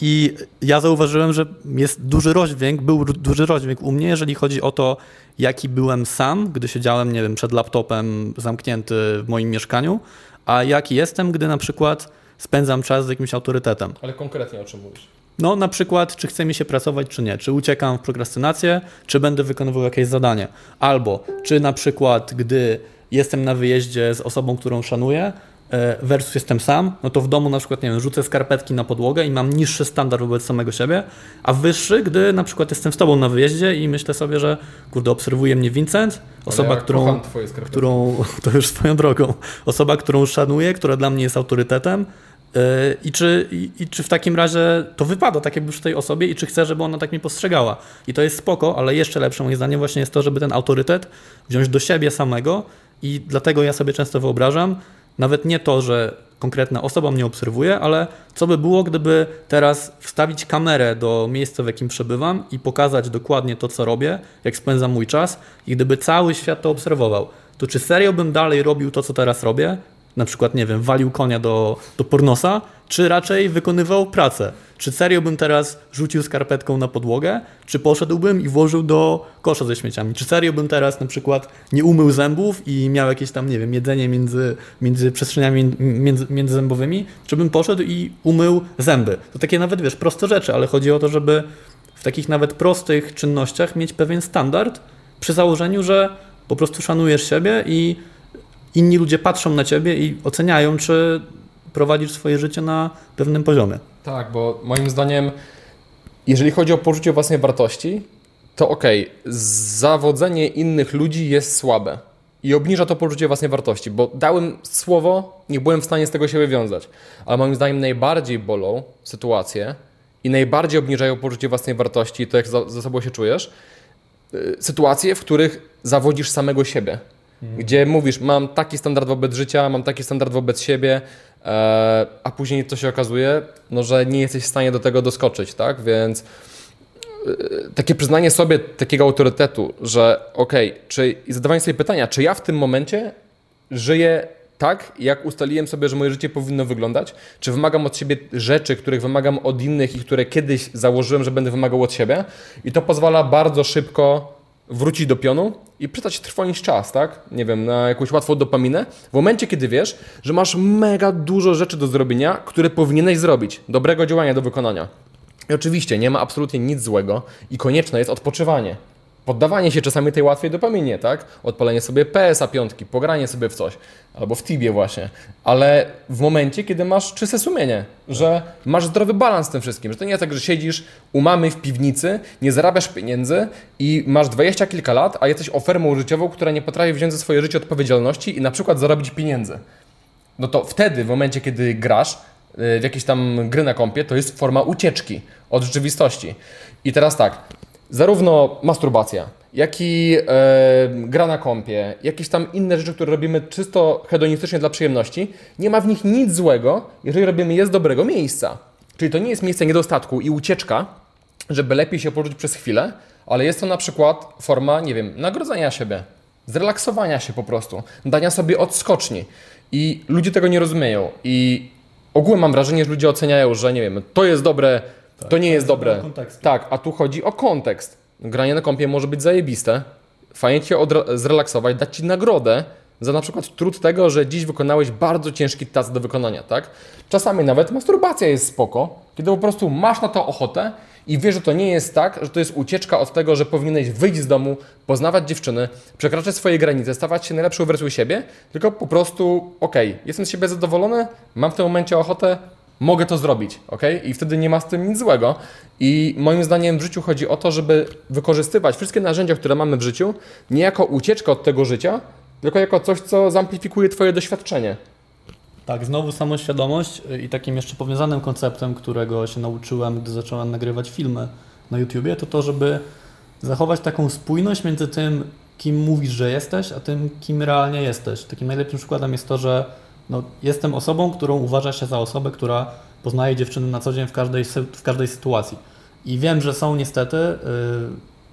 I ja zauważyłem, że jest duży rozdźwięk, był duży rozdźwięk u mnie, jeżeli chodzi o to, jaki byłem sam, gdy siedziałem, nie wiem, przed laptopem zamknięty w moim mieszkaniu, a jaki jestem, gdy na przykład spędzam czas z jakimś autorytetem. Ale konkretnie o czym mówisz? No, na przykład, czy chce mi się pracować, czy nie. Czy uciekam w prokrastynację, czy będę wykonywał jakieś zadanie. Albo, czy na przykład, gdy jestem na wyjeździe z osobą, którą szanuję, e, versus jestem sam, no to w domu na przykład, nie wiem, rzucę skarpetki na podłogę i mam niższy standard wobec samego siebie, a wyższy, gdy na przykład jestem z tobą na wyjeździe i myślę sobie, że kurde, obserwuje mnie Vincent, osoba, którą, twoje skarpetki. którą, to już swoją drogą, osoba, którą szanuję, która dla mnie jest autorytetem i czy, i, i czy w takim razie to wypada tak jakby przy tej osobie i czy chcę, żeby ona tak mnie postrzegała. I to jest spoko, ale jeszcze lepsze moim zdaniem właśnie jest to, żeby ten autorytet wziąć do siebie samego i dlatego ja sobie często wyobrażam, nawet nie to, że konkretna osoba mnie obserwuje, ale co by było, gdyby teraz wstawić kamerę do miejsca, w jakim przebywam i pokazać dokładnie to, co robię, jak spędzam mój czas i gdyby cały świat to obserwował, to czy serio bym dalej robił to, co teraz robię? Na przykład, nie wiem, walił konia do, do pornosa, czy raczej wykonywał pracę? Czy serio bym teraz rzucił skarpetką na podłogę, czy poszedłbym i włożył do kosza ze śmieciami? Czy serio bym teraz na przykład nie umył zębów i miał jakieś tam, nie wiem, jedzenie między, między przestrzeniami między, międzyzębowymi? Czy bym poszedł i umył zęby? To takie nawet, wiesz, proste rzeczy, ale chodzi o to, żeby w takich nawet prostych czynnościach mieć pewien standard przy założeniu, że po prostu szanujesz siebie i inni ludzie patrzą na ciebie i oceniają, czy prowadzisz swoje życie na pewnym poziomie. Tak, bo moim zdaniem, jeżeli chodzi o poczucie własnej wartości, to okej, zawodzenie innych ludzi jest słabe i obniża to poczucie własnej wartości, bo dałem słowo, nie byłem w stanie z tego się wywiązać. Ale moim zdaniem najbardziej bolą sytuacje i najbardziej obniżają poczucie własnej wartości i to, jak ze sobą się czujesz, y, sytuacje, w których zawodzisz samego siebie. Gdzie mówisz, mam taki standard wobec życia, mam taki standard wobec siebie, e, a później to się okazuje, no, że nie jesteś w stanie do tego doskoczyć, tak? Więc takie przyznanie sobie takiego autorytetu, że okej, okay, czy i zadawanie sobie pytania, czy ja w tym momencie żyję tak, jak ustaliłem sobie, że moje życie powinno wyglądać? Czy wymagam od siebie rzeczy, których wymagam od innych i które kiedyś założyłem, że będę wymagał od siebie? I to pozwala bardzo szybko wrócić do pionu i przestać trwonić czas, tak? Nie wiem, na jakąś łatwą dopaminę. W momencie, kiedy wiesz, że masz mega dużo rzeczy do zrobienia, które powinieneś zrobić, dobrego działania do wykonania. I oczywiście nie ma absolutnie nic złego i konieczne jest odpoczywanie. Poddawanie się czasami tej łatwej dopaminie, tak? Odpalenie sobie PSA piątki, pogranie sobie w coś, albo w Tibie właśnie, ale w momencie, kiedy masz czyste sumienie, że masz zdrowy balans z tym wszystkim, że to nie jest tak, że siedzisz u mamy w piwnicy, nie zarabiasz pieniędzy i masz dwadzieścia kilka lat, a jesteś ofermą życiową, która nie potrafi wziąć za swoje życie odpowiedzialności i na przykład zarobić pieniędzy. No to wtedy, w momencie, kiedy grasz, w jakieś tam gry na kompie, to jest forma ucieczki od rzeczywistości. I teraz tak, zarówno masturbacja, jak i e, gra na kompie, jakieś tam inne rzeczy, które robimy czysto hedonistycznie dla przyjemności, nie ma w nich nic złego, jeżeli robimy je z dobrego miejsca. Czyli to nie jest miejsce niedostatku i ucieczka, żeby lepiej się poczuć przez chwilę, ale jest to na przykład forma, nie wiem, nagrodzenia siebie, zrelaksowania się po prostu, dania sobie odskoczni. I ludzie tego nie rozumieją. I ogółem mam wrażenie, że ludzie oceniają, że nie wiem, to jest dobre, tak, to nie jest dobre. Tak, a tu chodzi o kontekst. Granie na kompie może być zajebiste, fajnie cię zrelaksować, dać ci nagrodę za na przykład trud tego, że dziś wykonałeś bardzo ciężki task do wykonania, tak? Czasami nawet masturbacja jest spoko, kiedy po prostu masz na to ochotę i wiesz, że to nie jest tak, że to jest ucieczka od tego, że powinieneś wyjść z domu, poznawać dziewczyny, przekraczać swoje granice, stawać się najlepszą wersją siebie, tylko po prostu, okej, okay, jestem z siebie zadowolony, mam w tym momencie ochotę, mogę to zrobić, ok? I wtedy nie ma z tym nic złego. I moim zdaniem w życiu chodzi o to, żeby wykorzystywać wszystkie narzędzia, które mamy w życiu, nie jako ucieczkę od tego życia, tylko jako coś, co zamplifikuje Twoje doświadczenie. Tak, znowu samoświadomość i takim jeszcze powiązanym konceptem, którego się nauczyłem, gdy zacząłem nagrywać filmy na YouTubie, to to, żeby zachować taką spójność między tym, kim mówisz, że jesteś, a tym, kim realnie jesteś. Takim najlepszym przykładem jest to, że no, jestem osobą, którą uważa się za osobę, która poznaje dziewczyny na co dzień w każdej, w każdej sytuacji. I wiem, że są niestety yy,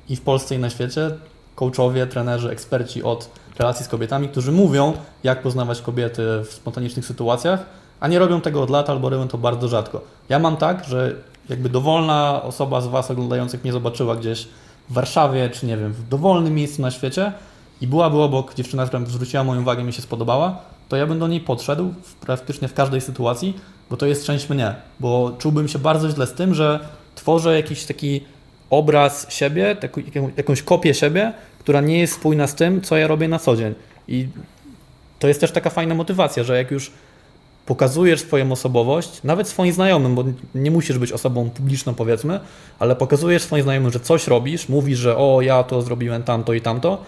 i w Polsce, i na świecie coachowie, trenerzy, eksperci od relacji z kobietami, którzy mówią, jak poznawać kobiety w spontanicznych sytuacjach, a nie robią tego od lat albo robią to bardzo rzadko. Ja mam tak, że jakby dowolna osoba z Was oglądających mnie zobaczyła gdzieś w Warszawie, czy nie wiem, w dowolnym miejscu na świecie i byłaby obok dziewczyna, która zwróciła moją uwagę, mi się spodobała, to ja bym do niej podszedł w, praktycznie w każdej sytuacji, bo to jest część mnie, bo czułbym się bardzo źle z tym, że tworzę jakiś taki obraz siebie, taką, jakąś kopię siebie, która nie jest spójna z tym, co ja robię na co dzień. I to jest też taka fajna motywacja, że jak już pokazujesz swoją osobowość, nawet swoim znajomym, bo nie musisz być osobą publiczną, powiedzmy, ale pokazujesz swoim znajomym, że coś robisz, mówisz, że o, ja to zrobiłem tamto i tamto,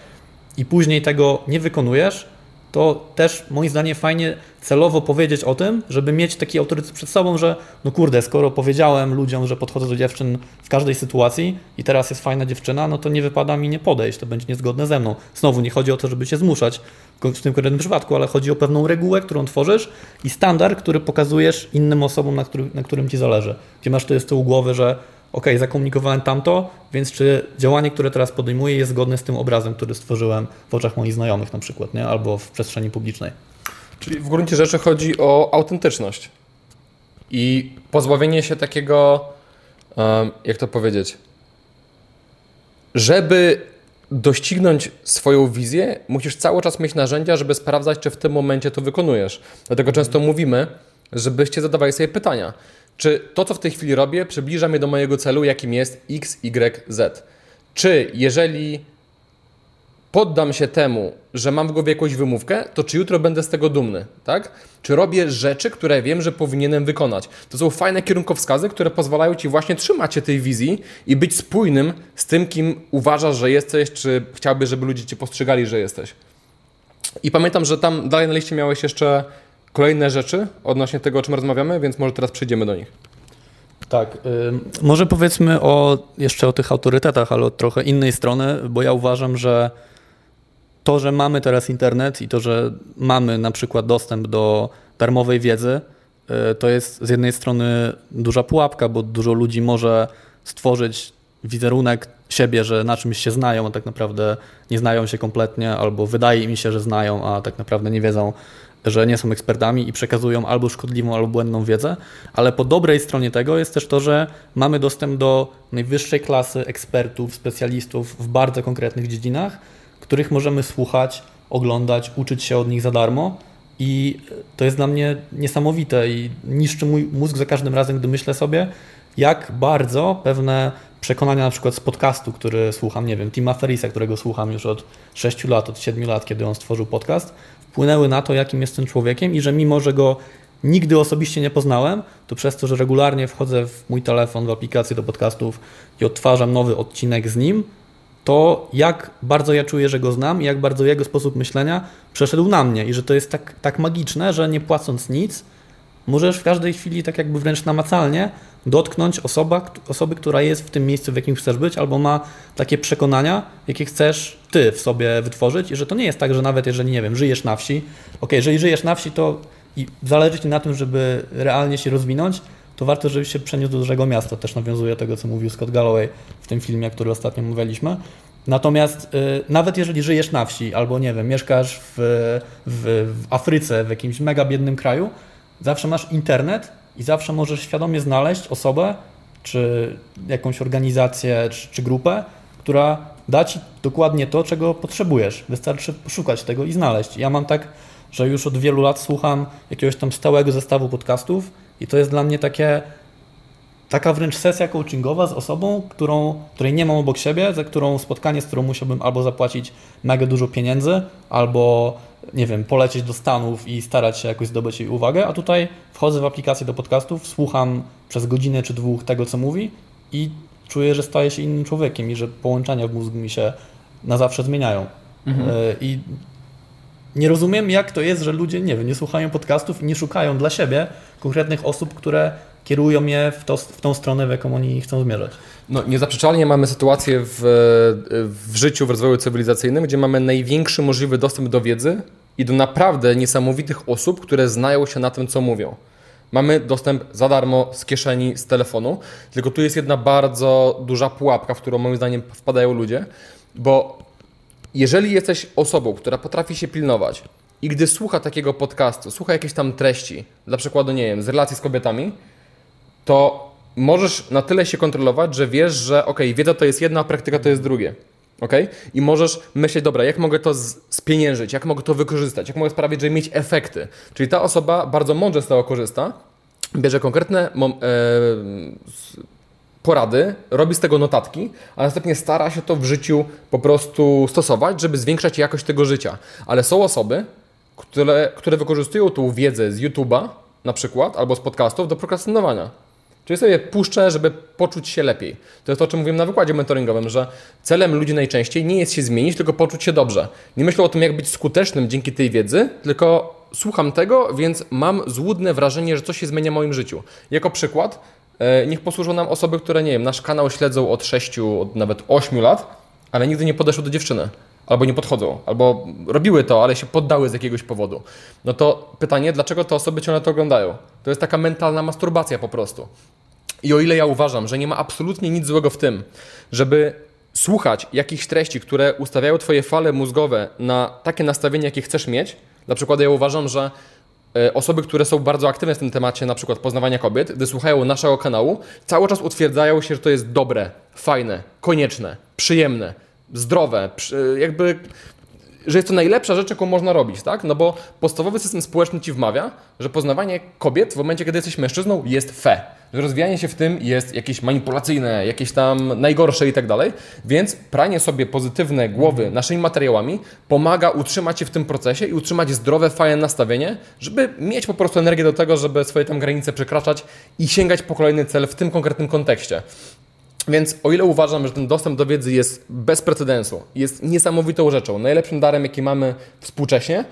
i później tego nie wykonujesz, to też moim zdaniem fajnie celowo powiedzieć o tym, żeby mieć taki autorytet przed sobą, że no kurde, skoro powiedziałem ludziom, że podchodzę do dziewczyn w każdej sytuacji i teraz jest fajna dziewczyna, no to nie wypada mi nie podejść, to będzie niezgodne ze mną. Znowu nie chodzi o to, żeby się zmuszać w tym konkretnym przypadku, ale chodzi o pewną regułę, którą tworzysz i standard, który pokazujesz innym osobom, na, na którym ci zależy. Gdzie masz to jest tyłu głowy, że ok, zakomunikowałem tamto, więc czy działanie, które teraz podejmuję jest zgodne z tym obrazem, który stworzyłem w oczach moich znajomych na przykład, nie? albo w przestrzeni publicznej. Czyli w gruncie rzeczy chodzi o autentyczność i pozbawienie się takiego, jak to powiedzieć, żeby doścignąć swoją wizję, musisz cały czas mieć narzędzia, żeby sprawdzać, czy w tym momencie to wykonujesz. Dlatego często mówimy, żebyście zadawali sobie pytania. Czy to, co w tej chwili robię, przybliża mnie do mojego celu, jakim jest X, Y, Z? Czy jeżeli poddam się temu, że mam w głowie jakąś wymówkę, to czy jutro będę z tego dumny, tak? Czy robię rzeczy, które wiem, że powinienem wykonać? To są fajne kierunkowskazy, które pozwalają Ci właśnie trzymać się tej wizji i być spójnym z tym, kim uważasz, że jesteś, czy chciałbyś, żeby ludzie Cię postrzegali, że jesteś. I pamiętam, że tam dalej na liście miałeś jeszcze kolejne rzeczy odnośnie tego, o czym rozmawiamy, więc może teraz przejdziemy do nich. Tak, y, może powiedzmy o, jeszcze o tych autorytetach, ale od trochę innej strony, bo ja uważam, że to, że mamy teraz internet i to, że mamy na przykład dostęp do darmowej wiedzy, y, to jest z jednej strony duża pułapka, bo dużo ludzi może stworzyć wizerunek siebie, że na czymś się znają, a tak naprawdę nie znają się kompletnie, albo wydaje im się, że znają, a tak naprawdę nie wiedzą, że nie są ekspertami i przekazują albo szkodliwą, albo błędną wiedzę, ale po dobrej stronie tego jest też to, że mamy dostęp do najwyższej klasy ekspertów, specjalistów w bardzo konkretnych dziedzinach, których możemy słuchać, oglądać, uczyć się od nich za darmo. I to jest dla mnie niesamowite i niszczy mój mózg za każdym razem, gdy myślę sobie, jak bardzo pewne przekonania na przykład z podcastu, który słucham, nie wiem, Tima Ferisa, którego słucham już od 6 lat, od 7 lat, kiedy on stworzył podcast, wpłynęły na to, jakim jestem człowiekiem i że mimo, że go nigdy osobiście nie poznałem, to przez to, że regularnie wchodzę w mój telefon, w aplikację do podcastów i odtwarzam nowy odcinek z nim, to jak bardzo ja czuję, że go znam i jak bardzo jego sposób myślenia przeszedł na mnie i że to jest tak, tak magiczne, że nie płacąc nic, możesz w każdej chwili tak jakby wręcz namacalnie dotknąć osoba, osoby, która jest w tym miejscu, w jakim chcesz być, albo ma takie przekonania, jakie chcesz ty w sobie wytworzyć i że to nie jest tak, że nawet jeżeli, nie wiem, żyjesz na wsi, ok, jeżeli żyjesz na wsi, to i zależy ci na tym, żeby realnie się rozwinąć, to warto, żebyś się przeniósł do dużego miasta. Też nawiązuje do tego, co mówił Scott Galloway w tym filmie, który ostatnio mówiliśmy. Natomiast y, nawet jeżeli żyjesz na wsi albo, nie wiem, mieszkasz w, w, w Afryce, w jakimś mega biednym kraju, zawsze masz internet i zawsze możesz świadomie znaleźć osobę, czy jakąś organizację, czy, czy grupę, która da ci dokładnie to, czego potrzebujesz. Wystarczy poszukać tego i znaleźć. Ja mam tak, że już od wielu lat słucham jakiegoś tam stałego zestawu podcastów i to jest dla mnie takie taka wręcz sesja coachingowa z osobą, którą, której nie mam obok siebie, za którą spotkanie, z którą musiałbym albo zapłacić mega dużo pieniędzy, albo nie wiem, polecieć do Stanów i starać się jakoś zdobyć jej uwagę, a tutaj wchodzę w aplikację do podcastów, słucham przez godzinę czy dwóch tego, co mówi i czuję, że staję się innym człowiekiem i że połączenia w mózgu mi się na zawsze zmieniają. Mhm. E, I nie rozumiem, jak to jest, że ludzie, nie wiem, nie słuchają podcastów i nie szukają dla siebie konkretnych osób, które kierują je w, to, w tą stronę, w jaką oni chcą zmierzać. No, niezaprzeczalnie mamy sytuację w, w życiu, w rozwoju cywilizacyjnym, gdzie mamy największy możliwy dostęp do wiedzy i do naprawdę niesamowitych osób, które znają się na tym, co mówią. Mamy dostęp za darmo z kieszeni, z telefonu, tylko tu jest jedna bardzo duża pułapka, w którą moim zdaniem wpadają ludzie, bo jeżeli jesteś osobą, która potrafi się pilnować i gdy słucha takiego podcastu, słucha jakiejś tam treści, dla przykładu, nie wiem, z relacji z kobietami, to możesz na tyle się kontrolować, że wiesz, że ok, wiedza to jest jedna, a praktyka to jest drugie. Okay? I możesz myśleć, dobra, jak mogę to spieniężyć, jak mogę to wykorzystać, jak mogę sprawić, żeby mieć efekty. Czyli ta osoba bardzo mądrze z tego korzysta, bierze konkretne e, porady, robi z tego notatki, a następnie stara się to w życiu po prostu stosować, żeby zwiększać jakość tego życia. Ale są osoby, które, które wykorzystują tą wiedzę z YouTube'a na przykład, albo z podcastów do prokrastynowania. Czyli sobie puszczę, żeby poczuć się lepiej. To jest to, o czym mówiłem na wykładzie mentoringowym, że celem ludzi najczęściej nie jest się zmienić, tylko poczuć się dobrze. Nie myślę o tym, jak być skutecznym dzięki tej wiedzy, tylko słucham tego, więc mam złudne wrażenie, że coś się zmienia w moim życiu. Jako przykład, e, niech posłużą nam osoby, które, nie wiem, nasz kanał śledzą od 6, od nawet 8 lat, ale nigdy nie podeszły do dziewczyny albo nie podchodzą, albo robiły to, ale się poddały z jakiegoś powodu. No to pytanie, dlaczego te osoby ciągle to oglądają? To jest taka mentalna masturbacja po prostu. I o ile ja uważam, że nie ma absolutnie nic złego w tym, żeby słuchać jakichś treści, które ustawiają Twoje fale mózgowe na takie nastawienie, jakie chcesz mieć, na przykład ja uważam, że e, osoby, które są bardzo aktywne w tym temacie, na przykład poznawania kobiet, gdy słuchają naszego kanału, cały czas utwierdzają się, że to jest dobre, fajne, konieczne, przyjemne, zdrowe, jakby że jest to najlepsza rzecz, jaką można robić, tak? No bo podstawowy system społeczny ci wmawia, że poznawanie kobiet w momencie, kiedy jesteś mężczyzną, jest fe. Że rozwijanie się w tym jest jakieś manipulacyjne, jakieś tam najgorsze i tak dalej. Więc pranie sobie pozytywne głowy naszymi materiałami pomaga utrzymać się w tym procesie i utrzymać zdrowe, fajne nastawienie, żeby mieć po prostu energię do tego, żeby swoje tam granice przekraczać i sięgać po kolejny cel w tym konkretnym kontekście. Więc o ile uważam, że ten dostęp do wiedzy jest bez precedensu, jest niesamowitą rzeczą, najlepszym darem, jaki mamy współcześnie,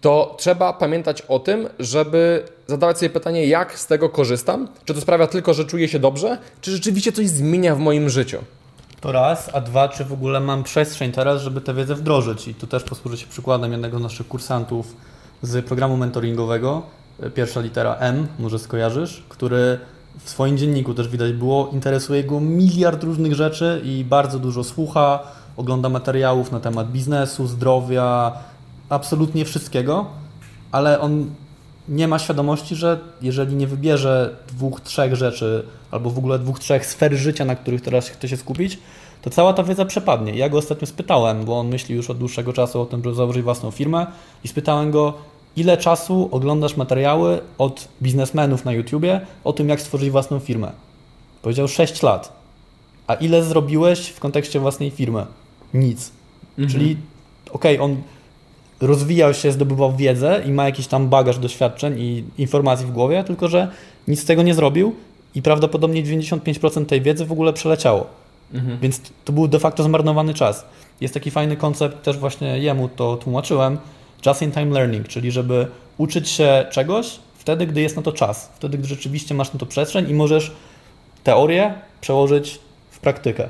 to trzeba pamiętać o tym, żeby zadawać sobie pytanie, jak z tego korzystam, czy to sprawia tylko, że czuję się dobrze, czy rzeczywiście coś zmienia w moim życiu. To raz, a dwa, czy w ogóle mam przestrzeń teraz, żeby tę wiedzę wdrożyć. I tu też posłużę się przykładem jednego z naszych kursantów z programu mentoringowego, e, pierwsza litera M, może skojarzysz, który w swoim dzienniku też widać było, interesuje go miliard różnych rzeczy i bardzo dużo słucha, ogląda materiałów na temat biznesu, zdrowia, absolutnie wszystkiego, ale on nie ma świadomości, że jeżeli nie wybierze dwóch, trzech rzeczy, albo w ogóle dwóch, trzech sfer życia, na których teraz chce się skupić, to cała ta wiedza przepadnie. Ja go ostatnio spytałem, bo on myśli już od dłuższego czasu o tym, żeby założyć własną firmę i spytałem go, ile czasu oglądasz materiały od biznesmenów na YouTubie o tym, jak stworzyć własną firmę. Powiedział 6 lat. A ile zrobiłeś w kontekście własnej firmy? Nic. Czyli okej, on rozwijał się, zdobywał wiedzę i ma jakiś tam bagaż doświadczeń i informacji w głowie, tylko że nic z tego nie zrobił i prawdopodobnie 95% tej wiedzy w ogóle przeleciało. Mhm. Więc to był de facto zmarnowany czas. Jest taki fajny koncept, też właśnie jemu to tłumaczyłem, just in time learning, czyli żeby uczyć się czegoś wtedy, gdy jest na to czas, wtedy, gdy rzeczywiście masz na to przestrzeń i możesz teorię przełożyć w praktykę.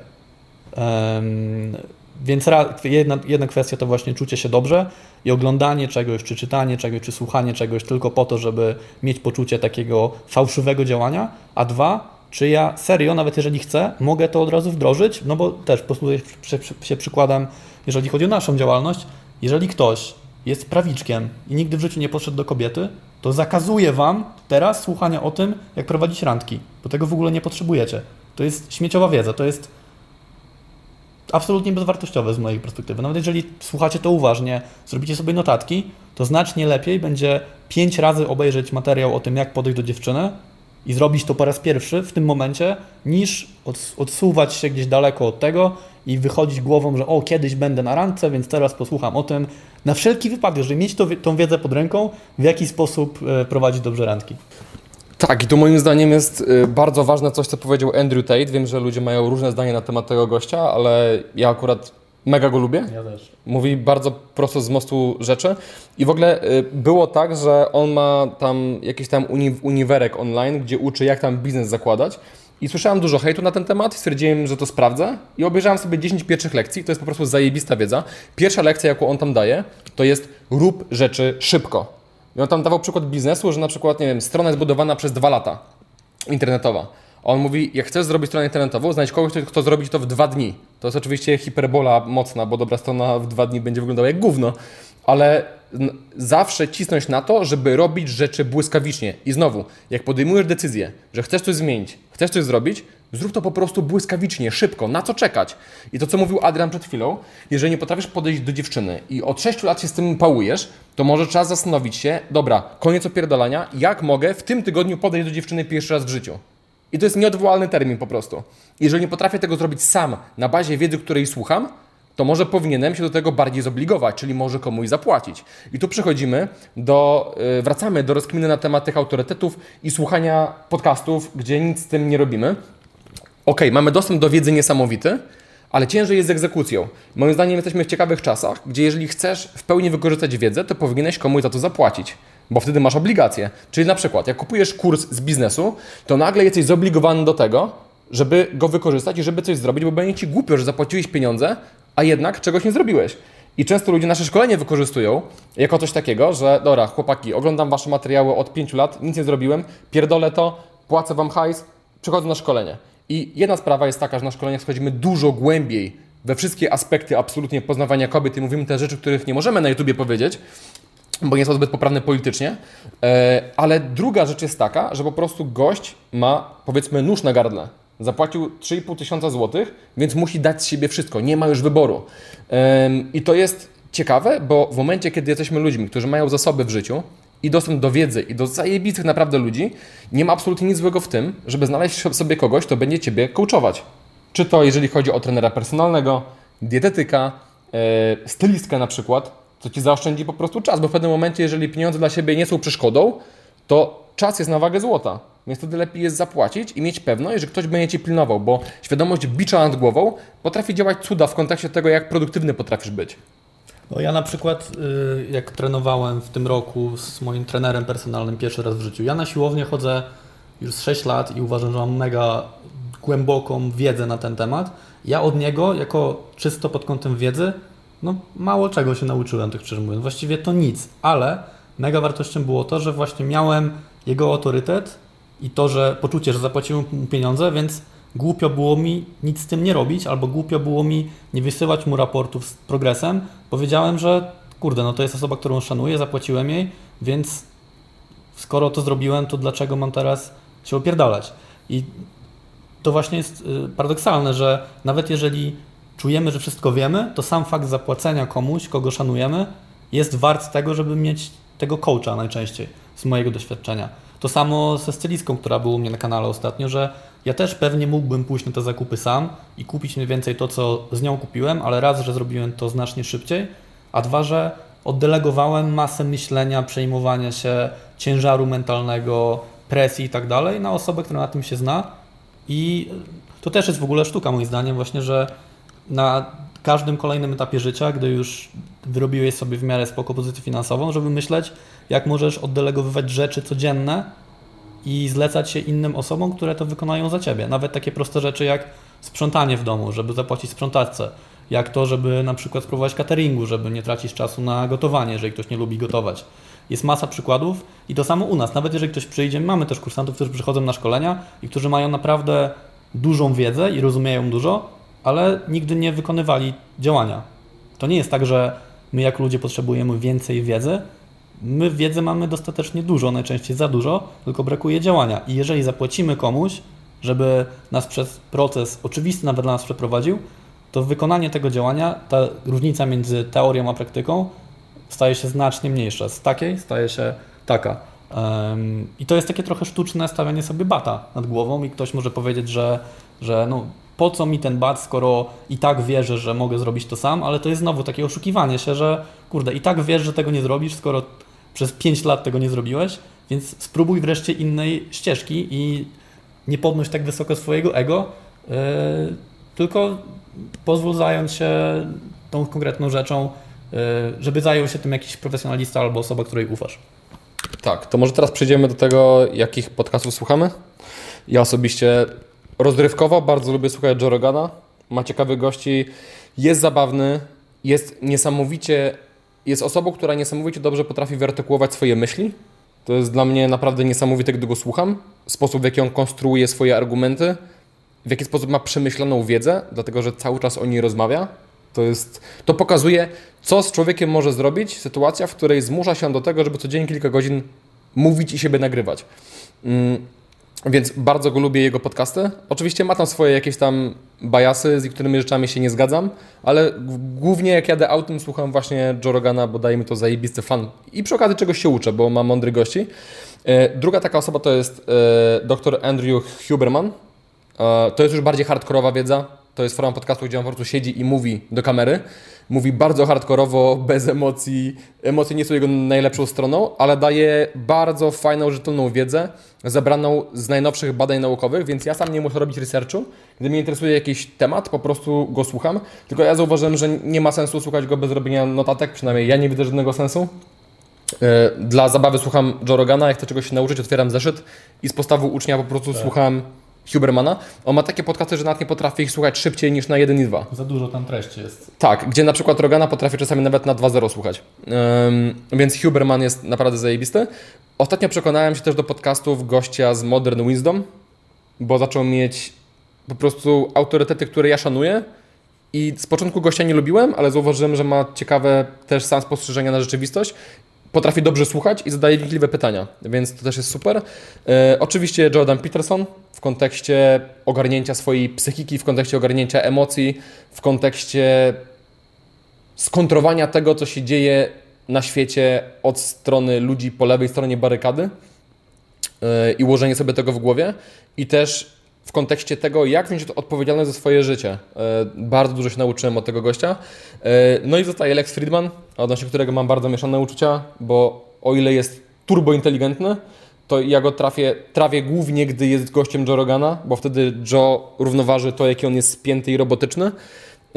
Em, więc jedna, jedna kwestia to właśnie czucie się dobrze i oglądanie czegoś, czy czytanie czegoś, czy słuchanie czegoś tylko po to, żeby mieć poczucie takiego fałszywego działania, a dwa, czy ja serio, nawet jeżeli chcę, mogę to od razu wdrożyć, no bo też posługuję się, się, przykładem, jeżeli chodzi o naszą działalność, jeżeli ktoś jest prawiczkiem i nigdy w życiu nie podszedł do kobiety, to zakazuję Wam teraz słuchania o tym, jak prowadzić randki, bo tego w ogóle nie potrzebujecie. To jest śmieciowa wiedza, to jest absolutnie bezwartościowe z mojej perspektywy. Nawet jeżeli słuchacie to uważnie, zrobicie sobie notatki, to znacznie lepiej będzie pięć razy obejrzeć materiał o tym, jak podejść do dziewczyny i zrobić to po raz pierwszy w tym momencie, niż od, odsuwać się gdzieś daleko od tego i wychodzić głową, że o, kiedyś będę na randce, więc teraz posłucham o tym. Na wszelki wypadek, żeby mieć to, tą wiedzę pod ręką, w jaki sposób e, prowadzić dobrze randki. Tak, i tu moim zdaniem jest y, bardzo ważne coś, co powiedział Andrew Tate. Wiem, że ludzie mają różne zdanie na temat tego gościa, ale ja akurat mega go lubię. Ja też. Mówi bardzo prosto z mostu rzeczy. I w ogóle y, było tak, że on ma tam jakiś tam uni uniwerek online, gdzie uczy, jak tam biznes zakładać. I słyszałem dużo hejtu na ten temat, stwierdziłem, że to sprawdzę i obejrzałem sobie 10 pierwszych lekcji. To jest po prostu zajebista wiedza. Pierwsza lekcja, jaką on tam daje, to jest rób rzeczy szybko. I on tam dawał przykład biznesu, że na przykład, nie wiem, strona jest budowana przez dwa lata, internetowa. On mówi, jak chcesz zrobić stronę internetową, znajdź kogoś, kto- zrobi to w dwa dni. To jest oczywiście hiperbola mocna, bo dobra strona w dwa dni będzie wyglądała jak gówno, ale zawsze cisnąć na to, żeby robić rzeczy błyskawicznie. I znowu, jak podejmujesz decyzję, że chcesz coś zmienić, chcesz coś zrobić, zrób to po prostu błyskawicznie, szybko, na co czekać. I to, co mówił Adrian przed chwilą, jeżeli nie potrafisz podejść do dziewczyny i od 6 lat się z tym pałujesz, to może czas zastanowić się, dobra, koniec opierdalania, jak mogę w tym tygodniu podejść do dziewczyny pierwszy raz w życiu. I to jest nieodwołalny termin po prostu. Jeżeli nie potrafię tego zrobić sam, na bazie wiedzy, której słucham, to może powinienem się do tego bardziej zobligować, czyli może komuś zapłacić. I tu przechodzimy do, yy, wracamy do rozkminy na temat tych autorytetów i słuchania podcastów, gdzie nic z tym nie robimy. Okej, mamy dostęp do wiedzy niesamowity, ale ciężej jest z egzekucją. Moim zdaniem jesteśmy w ciekawych czasach, gdzie jeżeli chcesz w pełni wykorzystać wiedzę, to powinieneś komuś za to zapłacić, bo wtedy masz obligacje. Czyli na przykład, jak kupujesz kurs z biznesu, to nagle jesteś zobligowany do tego, żeby go wykorzystać i żeby coś zrobić, bo będzie ci głupio, że zapłaciłeś pieniądze, a jednak czegoś nie zrobiłeś. I często ludzie nasze szkolenie wykorzystują jako coś takiego, że dobra, chłopaki, oglądam wasze materiały od 5 lat, nic nie zrobiłem, pierdolę to, płacę wam hajs, przychodzę na szkolenie. I jedna sprawa jest taka, że na szkoleniach schodzimy dużo głębiej we wszystkie aspekty absolutnie poznawania kobiet i mówimy te rzeczy, których nie możemy na YouTubie powiedzieć, bo nie są zbyt poprawne politycznie. E, ale druga rzecz jest taka, że po prostu gość ma powiedzmy nóż na gardle. Zapłacił 3,5 tysiąca złotych, więc musi dać z siebie wszystko, nie ma już wyboru. I to jest ciekawe, bo w momencie, kiedy jesteśmy ludźmi, którzy mają zasoby w życiu i dostęp do wiedzy i do zajebistych naprawdę ludzi, nie ma absolutnie nic złego w tym, żeby znaleźć sobie kogoś, kto będzie Ciebie coachować. Czy to jeżeli chodzi o trenera personalnego, dietetyka, e, stylistkę na przykład, to Ci zaoszczędzi po prostu czas, bo w pewnym momencie, jeżeli pieniądze dla siebie nie są przeszkodą, to czas jest na wagę złota. Więc wtedy lepiej jest zapłacić i mieć pewność, że ktoś będzie Cię pilnował, bo świadomość bicza nad głową potrafi działać cuda w kontekście tego, jak produktywny potrafisz być. No ja na przykład, y, jak trenowałem w tym roku z moim trenerem personalnym pierwszy raz w życiu, ja na siłownię chodzę już z 6 lat i uważam, że mam mega głęboką wiedzę na ten temat. Ja od niego, jako czysto pod kątem wiedzy, no mało czego się nauczyłem, tak szczerze mówiąc. Właściwie to nic, ale mega wartością było to, że właśnie miałem jego autorytet i to, że poczucie, że zapłaciłem mu pieniądze, więc głupio było mi nic z tym nie robić, albo głupio było mi nie wysyłać mu raportów z progresem. Powiedziałem, że kurde, no to jest osoba, którą szanuję, zapłaciłem jej, więc skoro to zrobiłem, to dlaczego mam teraz się opierdalać? I to właśnie jest y, paradoksalne, że nawet jeżeli czujemy, że wszystko wiemy, to sam fakt zapłacenia komuś, kogo szanujemy, jest wart tego, żeby mieć tego coacha najczęściej, z mojego doświadczenia. To samo ze stylistką, która była u mnie na kanale ostatnio, że ja też pewnie mógłbym pójść na te zakupy sam i kupić mniej więcej to, co z nią kupiłem, ale raz, że zrobiłem to znacznie szybciej, a dwa, że oddelegowałem masę myślenia, przejmowania się, ciężaru mentalnego, presji i tak dalej na osobę, która na tym się zna. I to też jest w ogóle sztuka, moim zdaniem, właśnie, że na każdym kolejnym etapie życia, gdy już wyrobiłeś sobie w miarę spoko pozycję finansową, żeby myśleć, jak możesz oddelegowywać rzeczy codzienne i zlecać się innym osobom, które to wykonają za ciebie. Nawet takie proste rzeczy jak sprzątanie w domu, żeby zapłacić sprzątaczce, jak to, żeby na przykład spróbować cateringu, żeby nie tracić czasu na gotowanie, jeżeli ktoś nie lubi gotować. Jest masa przykładów i to samo u nas. Nawet jeżeli ktoś przyjdzie, mamy też kursantów, którzy przychodzą na szkolenia i którzy mają naprawdę dużą wiedzę i rozumieją dużo, ale nigdy nie wykonywali działania. To nie jest tak, że my jako ludzie potrzebujemy więcej wiedzy. My wiedzy mamy dostatecznie dużo, najczęściej za dużo, tylko brakuje działania. I jeżeli zapłacimy komuś, żeby nas przez proces oczywisty nawet dla nas przeprowadził, to wykonanie tego działania, ta różnica między teorią a praktyką staje się znacznie mniejsza. Z takiej staje się taka. I to jest takie trochę sztuczne stawianie sobie bata nad głową i ktoś może powiedzieć, że, że no, po co mi ten bat, skoro i tak wierzę, że mogę zrobić to sam, ale to jest znowu takie oszukiwanie się, że kurde, i tak wiesz, że tego nie zrobisz, skoro przez 5 lat tego nie zrobiłeś, więc spróbuj wreszcie innej ścieżki i nie podnoś tak wysoko swojego ego, yy, tylko pozwól zająć się tą konkretną rzeczą, yy, żeby zajął się tym jakiś profesjonalista albo osoba, której ufasz. Tak, to może teraz przejdziemy do tego, jakich podcastów słuchamy. Ja osobiście rozrywkowo bardzo lubię słuchać Joe Rogana. Ma ciekawych gości, jest zabawny, jest niesamowicie, jest osobą, która niesamowicie dobrze potrafi wyartykułować swoje myśli. To jest dla mnie naprawdę niesamowite, gdy go słucham. Sposób, w jaki on konstruuje swoje argumenty, w jaki sposób ma przemyślaną wiedzę, dlatego że cały czas o niej rozmawia. To, jest, to pokazuje, co z człowiekiem może zrobić sytuacja, w której zmusza się do tego, żeby codziennie kilka godzin mówić i siebie nagrywać. Mm, więc bardzo go lubię, jego podcasty. Oczywiście ma tam swoje jakieś tam bajasy, z niektórymi rzeczami się nie zgadzam, ale głównie jak jadę autem, słucham właśnie Joe Rogana, bo daje mi to zajebisty fan. I przy okazji czegoś się uczę, bo mam mądrych gości. E, druga taka osoba to jest e, dr Andrew Huberman. E, to jest już bardziej hardkorowa wiedza. To jest forma podcastu, gdzie on po prostu siedzi i mówi do kamery. Mówi bardzo hardkorowo, bez emocji. Emocje nie są jego najlepszą stroną, ale daje bardzo fajną, rzetelną wiedzę, zebraną z najnowszych badań naukowych, więc ja sam nie muszę robić researchu. Gdy mnie interesuje jakiś temat, po prostu go słucham. Tylko ja zauważyłem, że nie ma sensu słuchać go bez robienia notatek, przynajmniej ja nie widzę żadnego sensu. E, dla zabawy słucham Joe Rogana, jak chcę czegoś się nauczyć, otwieram zeszyt i z postawu ucznia po prostu tak. słucham Hubermana. On ma takie podcasty, że nawet nie potrafi ich słuchać szybciej niż na 1 i 2. Za dużo tam treści jest. Tak, gdzie na przykład Rogana potrafi czasami nawet na 2.0 słuchać. Um, więc Huberman jest naprawdę zajebisty. Ostatnio przekonałem się też do podcastów gościa z Modern Wisdom, bo zaczął mieć po prostu autorytety, które ja szanuję. I z początku gościa nie lubiłem, ale zauważyłem, że ma ciekawe też sam spostrzeżenia na rzeczywistość potrafi dobrze słuchać i zadaje wnikliwe pytania, więc to też jest super. E, oczywiście Jordan Peterson w kontekście ogarnięcia swojej psychiki, w kontekście ogarnięcia emocji, w kontekście skontrowania tego, co się dzieje na świecie od strony ludzi po lewej stronie barykady e, i ułożenie sobie tego w głowie i też w kontekście tego, jak wziąć odpowiedzialność za swoje życie. E, bardzo dużo się nauczyłem od tego gościa. E, no i zostaje Lex Friedman, odnośnie którego mam bardzo mieszane uczucia, bo o ile jest turbo inteligentny, to ja go trafię, trafię głównie, gdy jest gościem Joe Rogana, bo wtedy Joe równoważy to, jaki on jest spięty i robotyczny.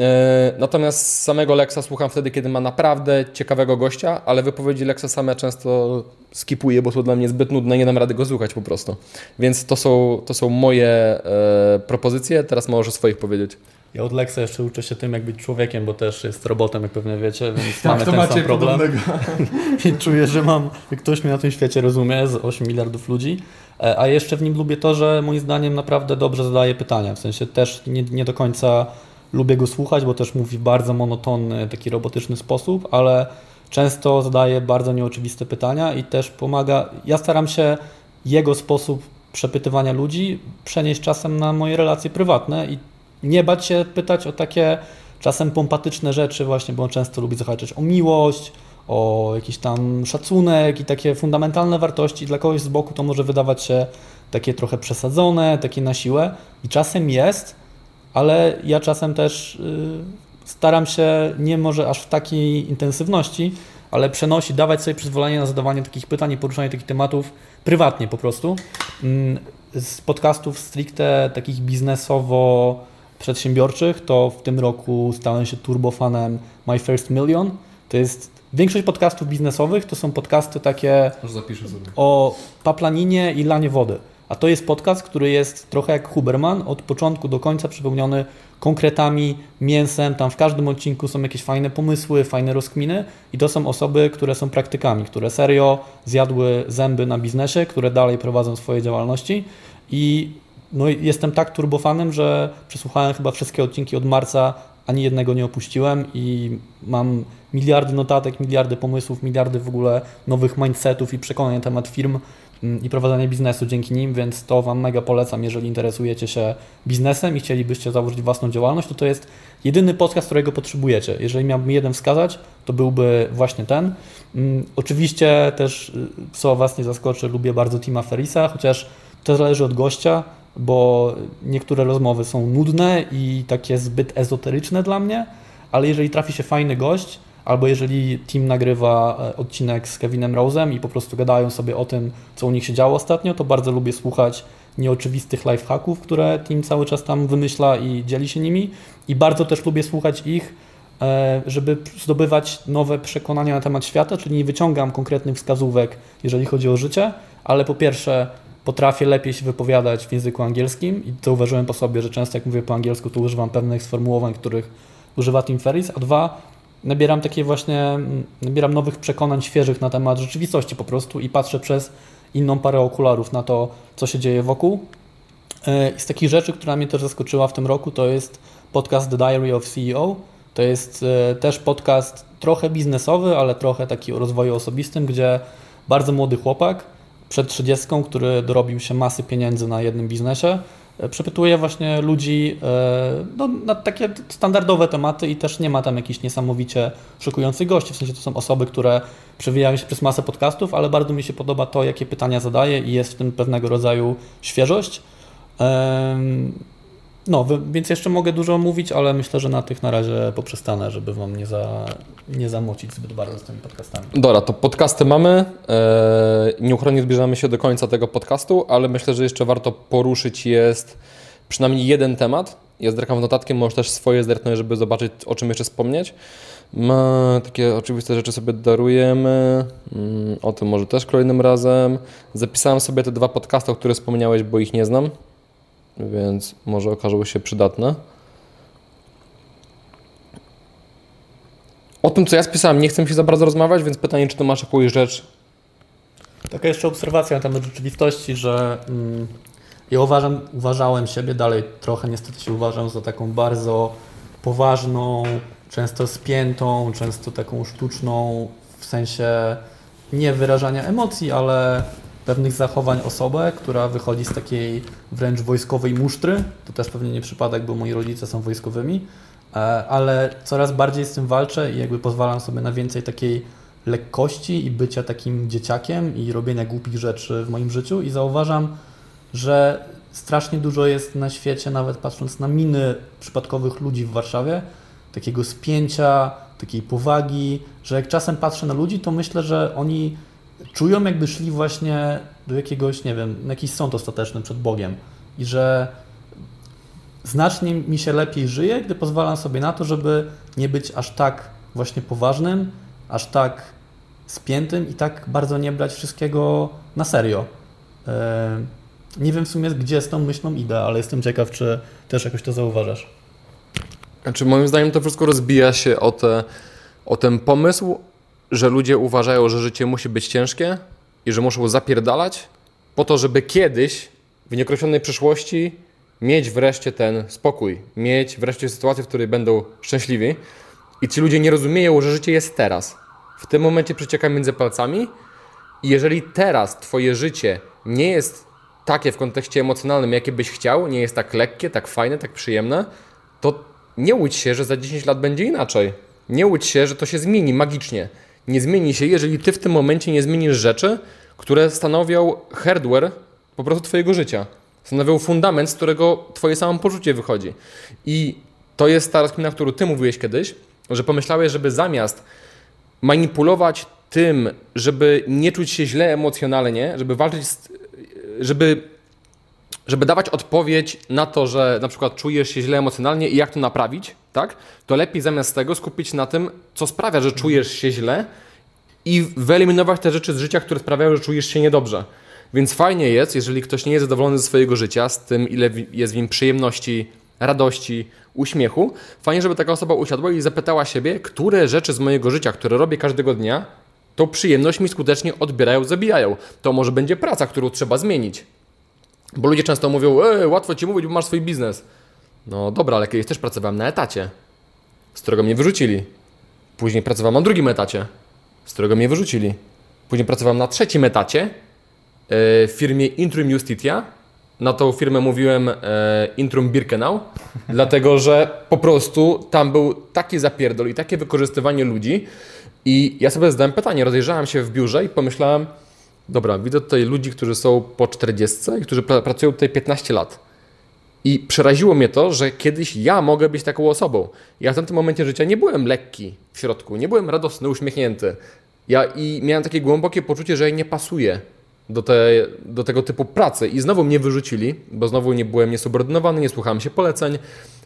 E, Natomiast samego Lexa słucham wtedy, kiedy ma naprawdę ciekawego gościa, ale wypowiedzi Lexa same często skipuję, bo są dla mnie zbyt nudne, nie dam rady go słuchać po prostu. Więc to są, to są moje e, propozycje, teraz możesz swoich powiedzieć. Ja od Lexa jeszcze uczę się tym, jak być człowiekiem, bo też jest robotem, jak pewnie wiecie, więc Tak, mamy ten sam problem. I czuję, że mam, ktoś mnie na tym świecie rozumie, z 8 miliardów ludzi. E, A jeszcze w nim lubię to, że moim zdaniem naprawdę dobrze zadaje pytania. W sensie też nie, nie do końca lubię go słuchać, bo też mówi w bardzo monotonny, taki robotyczny sposób, ale często zadaje bardzo nieoczywiste pytania i też pomaga. Ja staram się jego sposób przepytywania ludzi przenieść czasem na moje relacje prywatne i nie bać się pytać o takie czasem pompatyczne rzeczy właśnie, bo on często lubi zahaczać o miłość, o jakiś tam szacunek i takie fundamentalne wartości. Dla kogoś z boku to może wydawać się takie trochę przesadzone, takie na siłę i czasem jest, ale ja czasem też y, staram się nie może aż w takiej intensywności, ale przenosić, dawać sobie przyzwolenie na zadawanie takich pytań i poruszanie takich tematów prywatnie po prostu. Mm, Z podcastów stricte takich biznesowo przedsiębiorczych, to w tym roku stałem się turbofanem My First Million. To jest większość podcastów biznesowych to są podcasty takie o paplaninie i lanie wody. A to jest podcast, który jest trochę jak Huberman, od początku do końca przepełniony konkretami, mięsem. Tam w każdym odcinku są jakieś fajne pomysły, fajne rozkminy i to są osoby, które są praktykami, które serio zjadły zęby na biznesie, które dalej prowadzą swoje działalności i no, jestem tak turbofanem, że przesłuchałem chyba wszystkie odcinki od marca, ani jednego nie opuściłem i mam miliardy notatek, miliardy pomysłów, miliardy w ogóle nowych mindsetów i przekonań na temat firm i prowadzenia biznesu dzięki nim, więc to Wam mega polecam, jeżeli interesujecie się biznesem i chcielibyście założyć własną działalność, to to jest jedyny podcast, którego potrzebujecie. Jeżeli miałbym jeden wskazać, to byłby właśnie ten. Mm, Oczywiście też, y, co Was nie zaskoczy, lubię bardzo Tima Ferisa, chociaż to zależy od gościa, bo niektóre rozmowy są nudne i takie zbyt ezoteryczne dla mnie, ale jeżeli trafi się fajny gość, albo jeżeli team nagrywa e, odcinek z Kevinem Rose'em i po prostu gadają sobie o tym, co u nich się działo ostatnio, to bardzo lubię słuchać nieoczywistych lifehacków, które team cały czas tam wymyśla i dzieli się nimi. I bardzo też lubię słuchać ich, e, żeby zdobywać nowe przekonania na temat świata, czyli nie wyciągam konkretnych wskazówek, jeżeli chodzi o życie, ale po pierwsze potrafię lepiej się wypowiadać w języku angielskim i zauważyłem po sobie, że często jak mówię po angielsku, to używam pewnych sformułowań, których używa Tim Ferriss, a dwa, nabieram takie właśnie, mm, nabieram nowych przekonań świeżych na temat rzeczywistości po prostu i patrzę przez inną parę okularów na to, co się dzieje wokół. E, z takich rzeczy, która mnie też zaskoczyła w tym roku, to jest podcast The Diary of CEO. To jest e, też podcast trochę biznesowy, ale trochę taki o rozwoju osobistym, gdzie bardzo młody chłopak przed 30, który dorobił się masy pieniędzy na jednym biznesie, przepytuje właśnie ludzi e, no, na takie standardowe tematy i też nie ma tam jakichś niesamowicie szokujących gości. W sensie to są osoby, które przewijają się przez masę podcastów, ale bardzo mi się podoba to, jakie pytania zadaje i jest w tym pewnego rodzaju świeżość. No, więc jeszcze mogę dużo mówić, ale myślę, że na tych na razie poprzestanę, żeby Wam nie, za, nie zamocić zbyt bardzo z tymi podcastami. Dobra, to podcasty mamy. Eee, nieuchronnie zbliżamy się do końca tego podcastu, ale myślę, że jeszcze warto poruszyć jest przynajmniej jeden temat. Ja zerkam w notatkę, możesz też swoje zerknąć, żeby zobaczyć, o czym jeszcze wspomnieć. Ma takie oczywiste rzeczy sobie darujemy. Mm, O tym może też kolejnym razem. Zapisałem sobie te dwa podcasty, o których wspomniałeś, bo ich nie znam, więc może okażą się przydatne. O tym, co ja spisałem, nie chcę się za bardzo rozmawiać, więc pytanie, czy to masz jakąś rzecz Taka jeszcze obserwacja na temat rzeczywistości, że mm, ja uważam, uważałem siebie, dalej trochę niestety się uważam za taką bardzo poważną, często spiętą, często taką sztuczną, w sensie nie wyrażania emocji, ale pewnych zachowań osobę, która wychodzi z takiej wręcz wojskowej musztry. To też pewnie nie przypadek, bo moi rodzice są wojskowymi, e, ale coraz bardziej z tym walczę i jakby pozwalam sobie na więcej takiej lekkości i bycia takim dzieciakiem i robienia głupich rzeczy w moim życiu i zauważam, że strasznie dużo jest na świecie, nawet patrząc na miny przypadkowych ludzi w Warszawie, takiego spięcia, takiej powagi, że jak czasem patrzę na ludzi, to myślę, że oni czują jakby szli właśnie do jakiegoś, nie wiem, na jakiś sąd ostateczny przed Bogiem i że znacznie mi się lepiej żyje, gdy pozwalam sobie na to, żeby nie być aż tak właśnie poważnym, aż tak spiętym i tak bardzo nie brać wszystkiego na serio. E, nie wiem w sumie, gdzie z tą myślą idę, ale jestem ciekaw, czy też jakoś to zauważasz. Znaczy, moim zdaniem to wszystko rozbija się o, te, o ten pomysł, że ludzie uważają, że życie musi być ciężkie i że muszą zapierdalać po to, żeby kiedyś w nieokreślonej przyszłości mieć wreszcie ten spokój, mieć wreszcie sytuację, w której będą szczęśliwi. I ci ludzie nie rozumieją, że życie jest teraz. W tym momencie przecieka między palcami i jeżeli teraz twoje życie nie jest takie w kontekście emocjonalnym, jakie byś chciał, nie jest tak lekkie, tak fajne, tak przyjemne, to nie łudź się, że za 10 lat będzie inaczej. Nie łudź się, że to się zmieni magicznie. Nie zmieni się, jeżeli ty w tym momencie nie zmienisz rzeczy, które stanowią hardware po prostu twojego życia. Stanowią fundament, z którego twoje samopoczucie wychodzi. I to jest ta rozkmina, którą ty mówiłeś kiedyś, że pomyślałeś, żeby zamiast manipulować tym, żeby nie czuć się źle emocjonalnie, żeby walczyć z, żeby żeby dawać odpowiedź na to, że na przykład czujesz się źle emocjonalnie i jak to naprawić, tak? To lepiej zamiast tego skupić na tym, co sprawia, że czujesz się źle i wyeliminować te rzeczy z życia, które sprawiają, że czujesz się niedobrze. Więc fajnie jest, jeżeli ktoś nie jest zadowolony ze swojego życia, z tym, ile jest w nim przyjemności, radości, uśmiechu, fajnie, żeby taka osoba usiadła i zapytała siebie, które rzeczy z mojego życia, które robię każdego dnia, tą przyjemność mi skutecznie odbierają, zabijają. To może będzie praca, którą trzeba zmienić. Bo ludzie często mówią, e, łatwo ci mówić, bo masz swój biznes. No dobra, ale kiedyś też pracowałem na etacie, z którego mnie wyrzucili. Później pracowałem na drugim etacie, z którego mnie wyrzucili. Później pracowałem na trzecim etacie e, w firmie Intrum Justitia. Na tą firmę mówiłem e, Intrum Birkenau, dlatego że po prostu tam był taki zapierdol i takie wykorzystywanie ludzi. I ja sobie zadałem pytanie, rozejrzałem się w biurze i pomyślałem, dobra, widzę tutaj ludzi, którzy są po 40 i którzy pra pracują tutaj 15 lat. I przeraziło mnie to, że kiedyś ja mogę być taką osobą. Ja w tamtym momencie życia nie byłem lekki w środku, nie byłem radosny, uśmiechnięty. Ja i miałem takie głębokie poczucie, że nie pasuję do, te, do tego typu pracy. I znowu mnie wyrzucili, bo znowu nie byłem niesubordynowany, nie słuchałem się poleceń.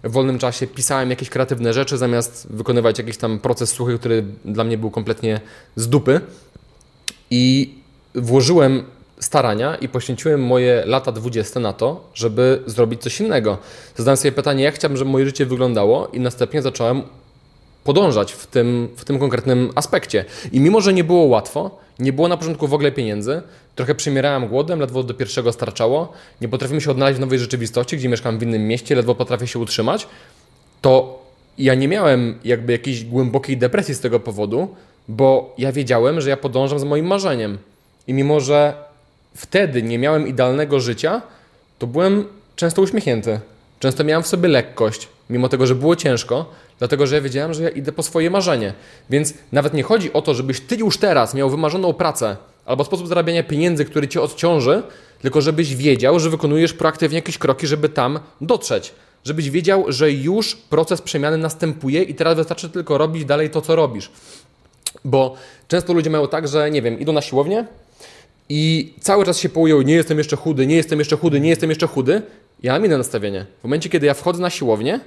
W wolnym czasie pisałem jakieś kreatywne rzeczy, zamiast wykonywać jakiś tam proces słuchy, który dla mnie był kompletnie z dupy. I włożyłem starania i poświęciłem moje lata 20 na to, żeby zrobić coś innego. Zadałem sobie pytanie, jak chciałbym, żeby moje życie wyglądało i następnie zacząłem podążać w tym, w tym konkretnym aspekcie. I mimo, że nie było łatwo, nie było na początku w ogóle pieniędzy, trochę przymierałem głodem, ledwo do pierwszego starczało, nie potrafimy się odnaleźć w nowej rzeczywistości, gdzie mieszkam w innym mieście, ledwo potrafię się utrzymać, to ja nie miałem jakby jakiejś głębokiej depresji z tego powodu, bo ja wiedziałem, że ja podążam za moim marzeniem. I mimo, że wtedy nie miałem idealnego życia, to byłem często uśmiechnięty. Często miałem w sobie lekkość, mimo tego, że było ciężko, dlatego że ja wiedziałem, że ja idę po swoje marzenie. Więc nawet nie chodzi o to, żebyś ty już teraz miał wymarzoną pracę albo sposób zarabiania pieniędzy, który cię odciąży, tylko żebyś wiedział, że wykonujesz proaktywnie jakieś kroki, żeby tam dotrzeć. Żebyś wiedział, że już proces przemiany następuje i teraz wystarczy tylko robić dalej to, co robisz. Bo często ludzie mają tak, że nie wiem, idą na siłownię, i cały czas się połują, nie jestem jeszcze chudy, nie jestem jeszcze chudy, nie jestem jeszcze chudy. Ja mam inne nastawienie. W momencie, kiedy ja wchodzę na siłownię,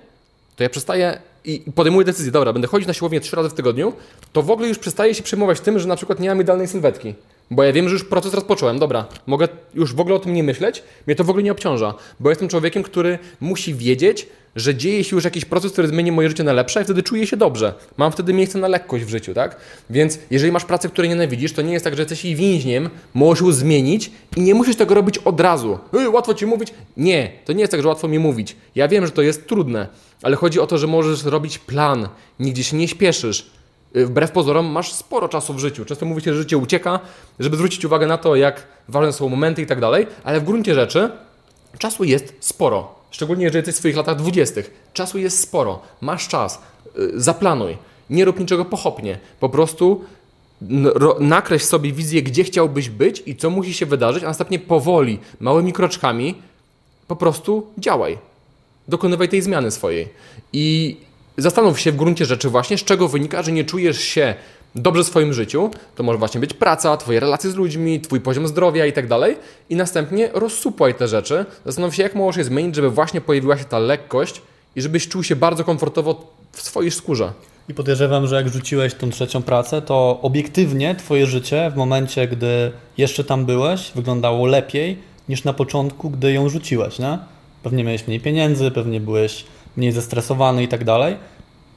to ja przestaję i podejmuję decyzję, dobra, będę chodzić na siłownię trzy razy w tygodniu, to w ogóle już przestaję się przejmować tym, że na przykład nie mam idealnej sylwetki. Bo ja wiem, że już proces rozpocząłem, dobra, mogę już w ogóle o tym nie myśleć, mnie to w ogóle nie obciąża, bo jestem człowiekiem, który musi wiedzieć, że dzieje się już jakiś proces, który zmieni moje życie na lepsze i wtedy czuję się dobrze. Mam wtedy miejsce na lekkość w życiu, tak? Więc jeżeli masz pracę, której nienawidzisz, to nie jest tak, że jesteś jej więźniem, możesz ją zmienić i nie musisz tego robić od razu. Ej, łatwo ci mówić? Nie, to nie jest tak, że łatwo mi mówić. Ja wiem, że to jest trudne, ale chodzi o to, że możesz robić plan, nigdzie się nie śpieszysz. Y, wbrew pozorom masz sporo czasu w życiu. Często mówi się, że życie ucieka, żeby zwrócić uwagę na to, jak ważne są momenty i tak dalej, ale w gruncie rzeczy czasu jest sporo. Szczególnie jeżeli jesteś w swoich latach dwudziestych. Czasu jest sporo. Masz czas. Y, zaplanuj. Nie rób niczego pochopnie. Po prostu nakreśl sobie wizję, gdzie chciałbyś być i co musi się wydarzyć, a następnie powoli, małymi kroczkami po prostu działaj. Dokonywaj tej zmiany swojej. I zastanów się w gruncie rzeczy właśnie, z czego wynika, że nie czujesz się dobrze w swoim życiu, to może właśnie być praca, twoje relacje z ludźmi, twój poziom zdrowia i tak dalej. I następnie rozsupłaj te rzeczy. Zastanów się, jak możesz je zmienić, żeby właśnie pojawiła się ta lekkość i żebyś czuł się bardzo komfortowo w swojej skórze. I podejrzewam, że jak rzuciłeś tą trzecią pracę, to obiektywnie twoje życie w momencie, gdy jeszcze tam byłeś, wyglądało lepiej niż na początku, gdy ją rzuciłeś, nie? Pewnie miałeś mniej pieniędzy, pewnie byłeś mniej zestresowany i tak dalej,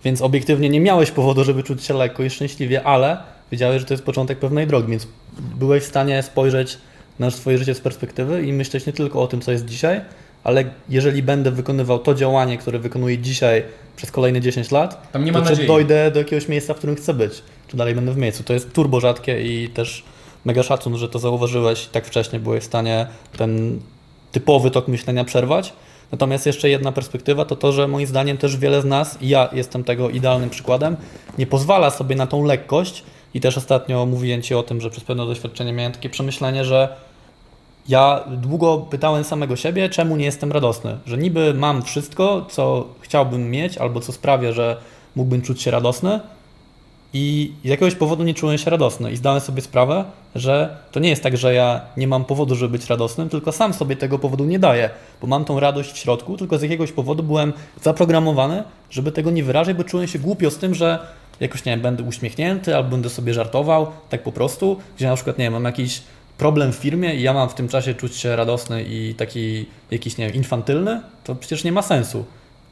więc obiektywnie nie miałeś powodu, żeby czuć się lekko i szczęśliwie, ale wiedziałeś, że to jest początek pewnej drogi, więc byłeś w stanie spojrzeć na swoje życie z perspektywy i myśleć nie tylko o tym, co jest dzisiaj, ale jeżeli będę wykonywał to działanie, które wykonuję dzisiaj przez kolejne 10 lat, Tam nie to czy dojdę do jakiegoś miejsca, w którym chcę być, czy dalej będę w miejscu. To jest turbo rzadkie i też mega szacun, że to zauważyłeś tak wcześnie, byłeś w stanie ten typowy tok myślenia przerwać. Natomiast jeszcze jedna perspektywa to to, że moim zdaniem też wiele z nas, i ja jestem tego idealnym przykładem, nie pozwala sobie na tą lekkość i też ostatnio mówiłem Ci o tym, że przez pewne doświadczenie miałem takie przemyślenie, że ja długo pytałem samego siebie, czemu nie jestem radosny. Że niby mam wszystko, co chciałbym mieć, albo co sprawia, że mógłbym czuć się radosny, i z jakiegoś powodu nie czułem się radosny. I zdałem sobie sprawę, że to nie jest tak, że ja nie mam powodu, żeby być radosnym, tylko sam sobie tego powodu nie daję, bo mam tą radość w środku, tylko z jakiegoś powodu byłem zaprogramowany, żeby tego nie wyrażać, bo czułem się głupio z tym, że jakoś, nie wiem, będę uśmiechnięty albo będę sobie żartował, tak po prostu, gdzie na przykład, nie wiem, mam jakiś problem w firmie i ja mam w tym czasie czuć się radosny i taki jakiś, nie wiem, infantylny, to przecież nie ma sensu.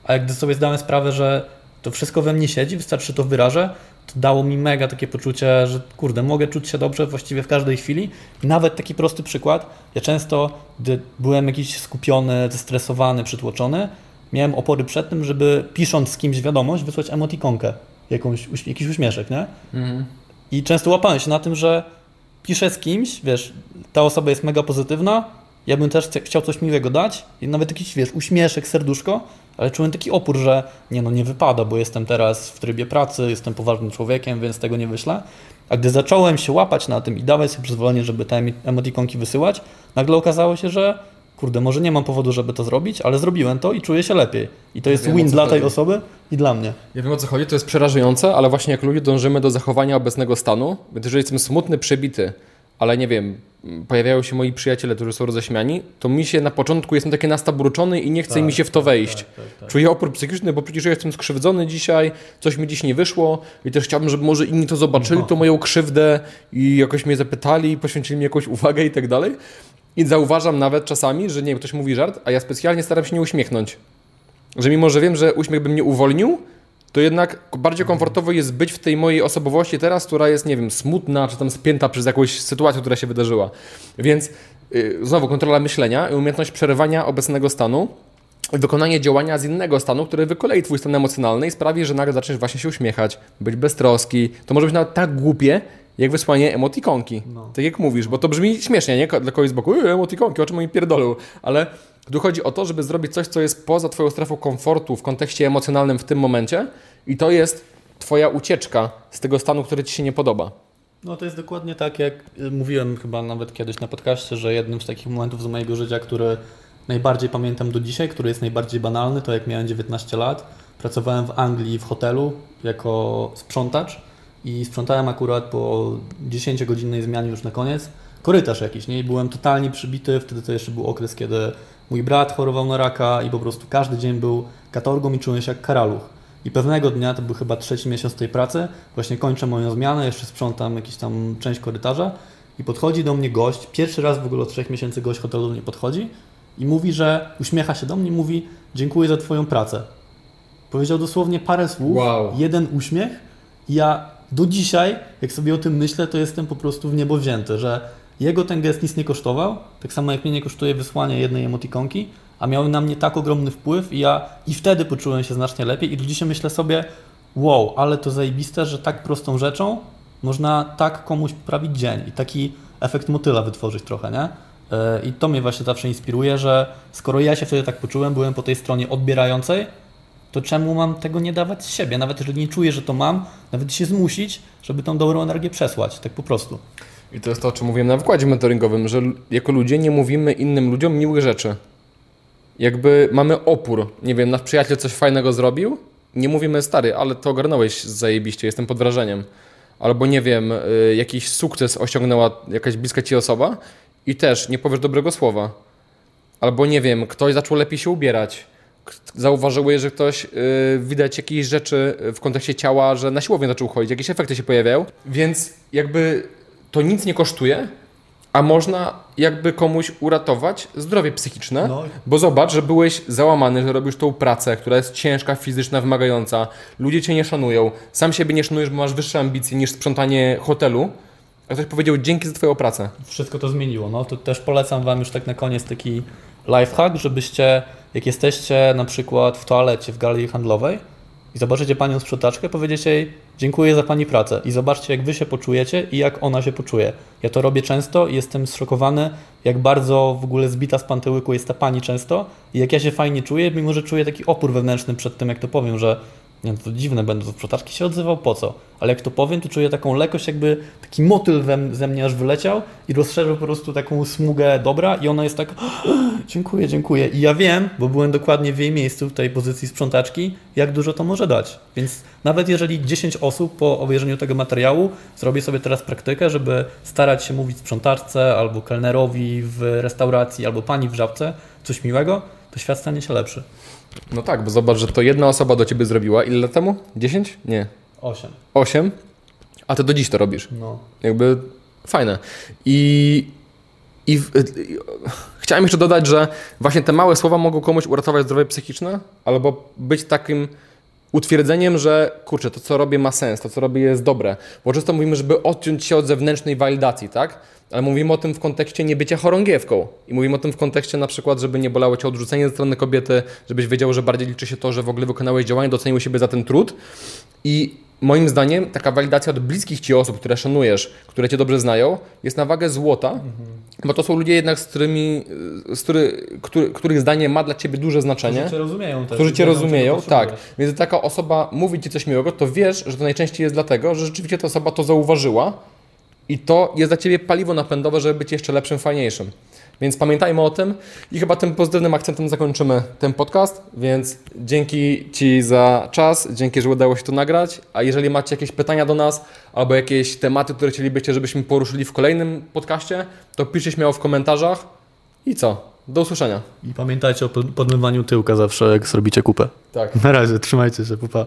A jak gdy sobie zdałem sprawę, że to wszystko we mnie siedzi, wystarczy to wyrażę, to dało mi mega takie poczucie, że kurde, mogę czuć się dobrze właściwie w każdej chwili. I nawet taki prosty przykład, ja często, gdy byłem jakiś skupiony, zestresowany, przytłoczony, miałem opory przed tym, żeby pisząc z kimś wiadomość, wysłać emotikonkę, jakąś, jakiś uśmieszek, nie? Mhm. I często łapałem się na tym, że piszę z kimś, wiesz, ta osoba jest mega pozytywna, ja bym też chciał coś miłego dać i nawet jakiś, wiesz, uśmieszek, serduszko, ale czułem taki opór, że nie no, nie wypada, bo jestem teraz w trybie pracy, jestem poważnym człowiekiem, więc tego nie wyślę. A gdy zacząłem się łapać na tym i dawać sobie przyzwolenie, żeby te emotikonki wysyłać, nagle okazało się, że kurde, może nie mam powodu, żeby to zrobić, ale zrobiłem to i czuję się lepiej. I to jest win dla tej osoby i dla mnie. Ja wiem o co chodzi, to jest przerażające, ale właśnie jak ludzie dążymy do zachowania obecnego stanu, więc jeżeli jestem smutny, przebity, ale nie wiem, pojawiają się moi przyjaciele, którzy są roześmiani, to mi się na początku jestem taki nastabruczony i nie chce tak, mi się w to tak, wejść. Tak, tak, tak, Czuję opór psychiczny, bo przecież ja jestem skrzywdzony dzisiaj, coś mi dziś nie wyszło i też chciałbym, żeby może inni to zobaczyli, no. to moją krzywdę i jakoś mnie zapytali, poświęcili mi jakąś uwagę i tak dalej. I zauważam nawet czasami, że nie wiem, ktoś mówi żart, a ja specjalnie staram się nie uśmiechnąć. Że mimo, że wiem, że uśmiech by mnie uwolnił, to jednak bardziej komfortowo jest być w tej mojej osobowości teraz, która jest, nie wiem, smutna, czy tam spięta przez jakąś sytuację, która się wydarzyła. Więc yy, znowu kontrola myślenia i umiejętność przerywania obecnego stanu wykonanie działania z innego stanu, który wykolei twój stan emocjonalny i sprawi, że nagle zaczniesz właśnie się uśmiechać, być beztroski. To może być nawet tak głupie, jak wysłanie emotikonki. No. Tak jak mówisz, bo to brzmi śmiesznie, nie? Dla kogoś z boku, emotikonki, o czym oni pierdolą, ale tu chodzi o to, żeby zrobić coś, co jest poza Twoją strefą komfortu w kontekście emocjonalnym w tym momencie i to jest Twoja ucieczka z tego stanu, który Ci się nie podoba. No to jest dokładnie tak, jak mówiłem chyba nawet kiedyś na podcaście, że jednym z takich momentów z mojego życia, który najbardziej pamiętam do dzisiaj, który jest najbardziej banalny, to jak miałem 19 lat, pracowałem w Anglii w hotelu jako sprzątacz i sprzątałem akurat po 10-godzinnej zmianie już na koniec. Korytarz jakiś, nie? I byłem totalnie przybity, wtedy to jeszcze był okres, kiedy Mój brat chorował na raka i po prostu każdy dzień był katorgą i czułem się jak karaluch. I pewnego dnia, to był chyba trzeci miesiąc tej pracy, właśnie kończę moją zmianę, jeszcze sprzątam jakąś tam część korytarza i podchodzi do mnie gość, pierwszy raz w ogóle od trzech miesięcy gość hotelu do mnie podchodzi i mówi, że uśmiecha się do mnie i mówi dziękuję za Twoją pracę. Powiedział dosłownie parę słów, wow. jeden uśmiech i ja do dzisiaj, jak sobie o tym myślę, to jestem po prostu w niebo wzięty, że jego ten gest nic nie kosztował, tak samo jak mnie nie kosztuje wysłanie jednej emotikonki, a miał na mnie tak ogromny wpływ i ja i wtedy poczułem się znacznie lepiej i do dzisiaj myślę sobie, wow, ale to zajebiste, że tak prostą rzeczą można tak komuś poprawić dzień i taki efekt motyla wytworzyć trochę, nie? E, I to mnie właśnie zawsze inspiruje, że skoro ja się wtedy tak poczułem, byłem po tej stronie odbierającej, to czemu mam tego nie dawać z siebie? Nawet jeżeli nie czuję, że to mam, nawet się zmusić, żeby tą dobrą energię przesłać, tak po prostu. I to jest to, o czym mówiłem na wykładzie mentoringowym, że jako ludzie nie mówimy innym ludziom miłych rzeczy. Jakby mamy opór. Nie wiem, nasz przyjaciel coś fajnego zrobił, nie mówimy stary, ale to ogarnąłeś zajebiście, jestem pod wrażeniem. albo nie wiem, y, jakiś sukces osiągnęła jakaś bliska ci osoba i też nie powiesz dobrego słowa. Albo nie wiem, ktoś zaczął lepiej się ubierać. Zauważyłeś, że ktoś y, widać jakieś rzeczy w kontekście ciała, że na siłownię zaczął chodzić, jakieś efekty się pojawiają. Więc jakby to nic nie kosztuje, a można jakby komuś uratować zdrowie psychiczne. No. Bo zobacz, że byłeś załamany, że robisz tą pracę, która jest ciężka, fizyczna, wymagająca. Ludzie cię nie szanują. Sam siebie nie szanujesz, bo masz wyższe ambicje niż sprzątanie hotelu. A ktoś powiedział dzięki za twoją pracę. Wszystko to zmieniło. No to też polecam Wam już tak na koniec taki lifehack, żebyście, jak jesteście na przykład w toalecie w galerii handlowej i zobaczycie panią sprzątaczkę, powiedziecie jej dziękuję za pani pracę i zobaczcie jak Wy się poczujecie i jak ona się poczuje. Ja to robię często i jestem zszokowany, jak bardzo w ogóle zbita z pantyłyku jest ta pani często i jak ja się fajnie czuję, mimo że czuję taki opór wewnętrzny przed tym, jak to powiem, że nie, no to dziwne będę do sprzątaczki się odzywał, po co? Ale jak to powiem, to czuję taką lekkość, jakby taki motyl we, ze mnie aż wyleciał i rozszerzył po prostu taką smugę dobra i ona jest tak dziękuję, dziękuję. I ja wiem, bo byłem dokładnie w jej miejscu, w tej pozycji sprzątaczki, jak dużo to może dać. Więc nawet jeżeli 10 osób po obejrzeniu tego materiału zrobi sobie teraz praktykę, żeby starać się mówić sprzątaczce albo kelnerowi w restauracji albo pani w żabce coś miłego, to świat stanie się lepszy. No tak, bo zobacz, że to jedna osoba do ciebie zrobiła. Ile lat temu? 10? Nie. 8. 8? A ty do dziś to robisz. No. Jakby fajne. I, i, w- i chciałem jeszcze dodać, że właśnie te małe słowa mogą komuś uratować zdrowie psychiczne, albo być takim utwierdzeniem, że kurczę, to co robię ma sens, to co robię jest dobre. Bo często mówimy, żeby odciąć się od zewnętrznej walidacji, tak? Ale mówimy o tym w kontekście niebycia chorągiewką. I mówimy o tym w kontekście na przykład, żeby nie bolało cię odrzucenie ze strony kobiety, żebyś wiedział, że bardziej liczy się to, że w ogóle wykonałeś działanie, docenił siebie za ten trud. I moim zdaniem taka walidacja od bliskich ci osób, które szanujesz, które cię dobrze znają, jest na wagę złota, bo to są ludzie jednak, z którymi, z który, który, których zdanie ma dla ciebie duże znaczenie. Którzy cię rozumieją też. Którzy cię rozumieją, tak. Więc taka osoba mówi ci coś miłego, to wiesz, że to najczęściej jest dlatego, że rzeczywiście ta osoba to zauważyła i to jest dla ciebie paliwo napędowe, żeby być jeszcze lepszym, fajniejszym. Więc pamiętajmy o tym i chyba tym pozytywnym akcentem zakończymy ten podcast. Więc dzięki Ci za czas, dzięki, że udało się to nagrać. A jeżeli macie jakieś pytania do nas albo jakieś tematy, które chcielibyście, żebyśmy poruszyli w kolejnym podcaście, to piszcie śmiało w komentarzach. I co? Do usłyszenia. I pamiętajcie o pod- podmywaniu tyłka zawsze, jak zrobicie kupę. Tak. Na razie, trzymajcie się, pupa.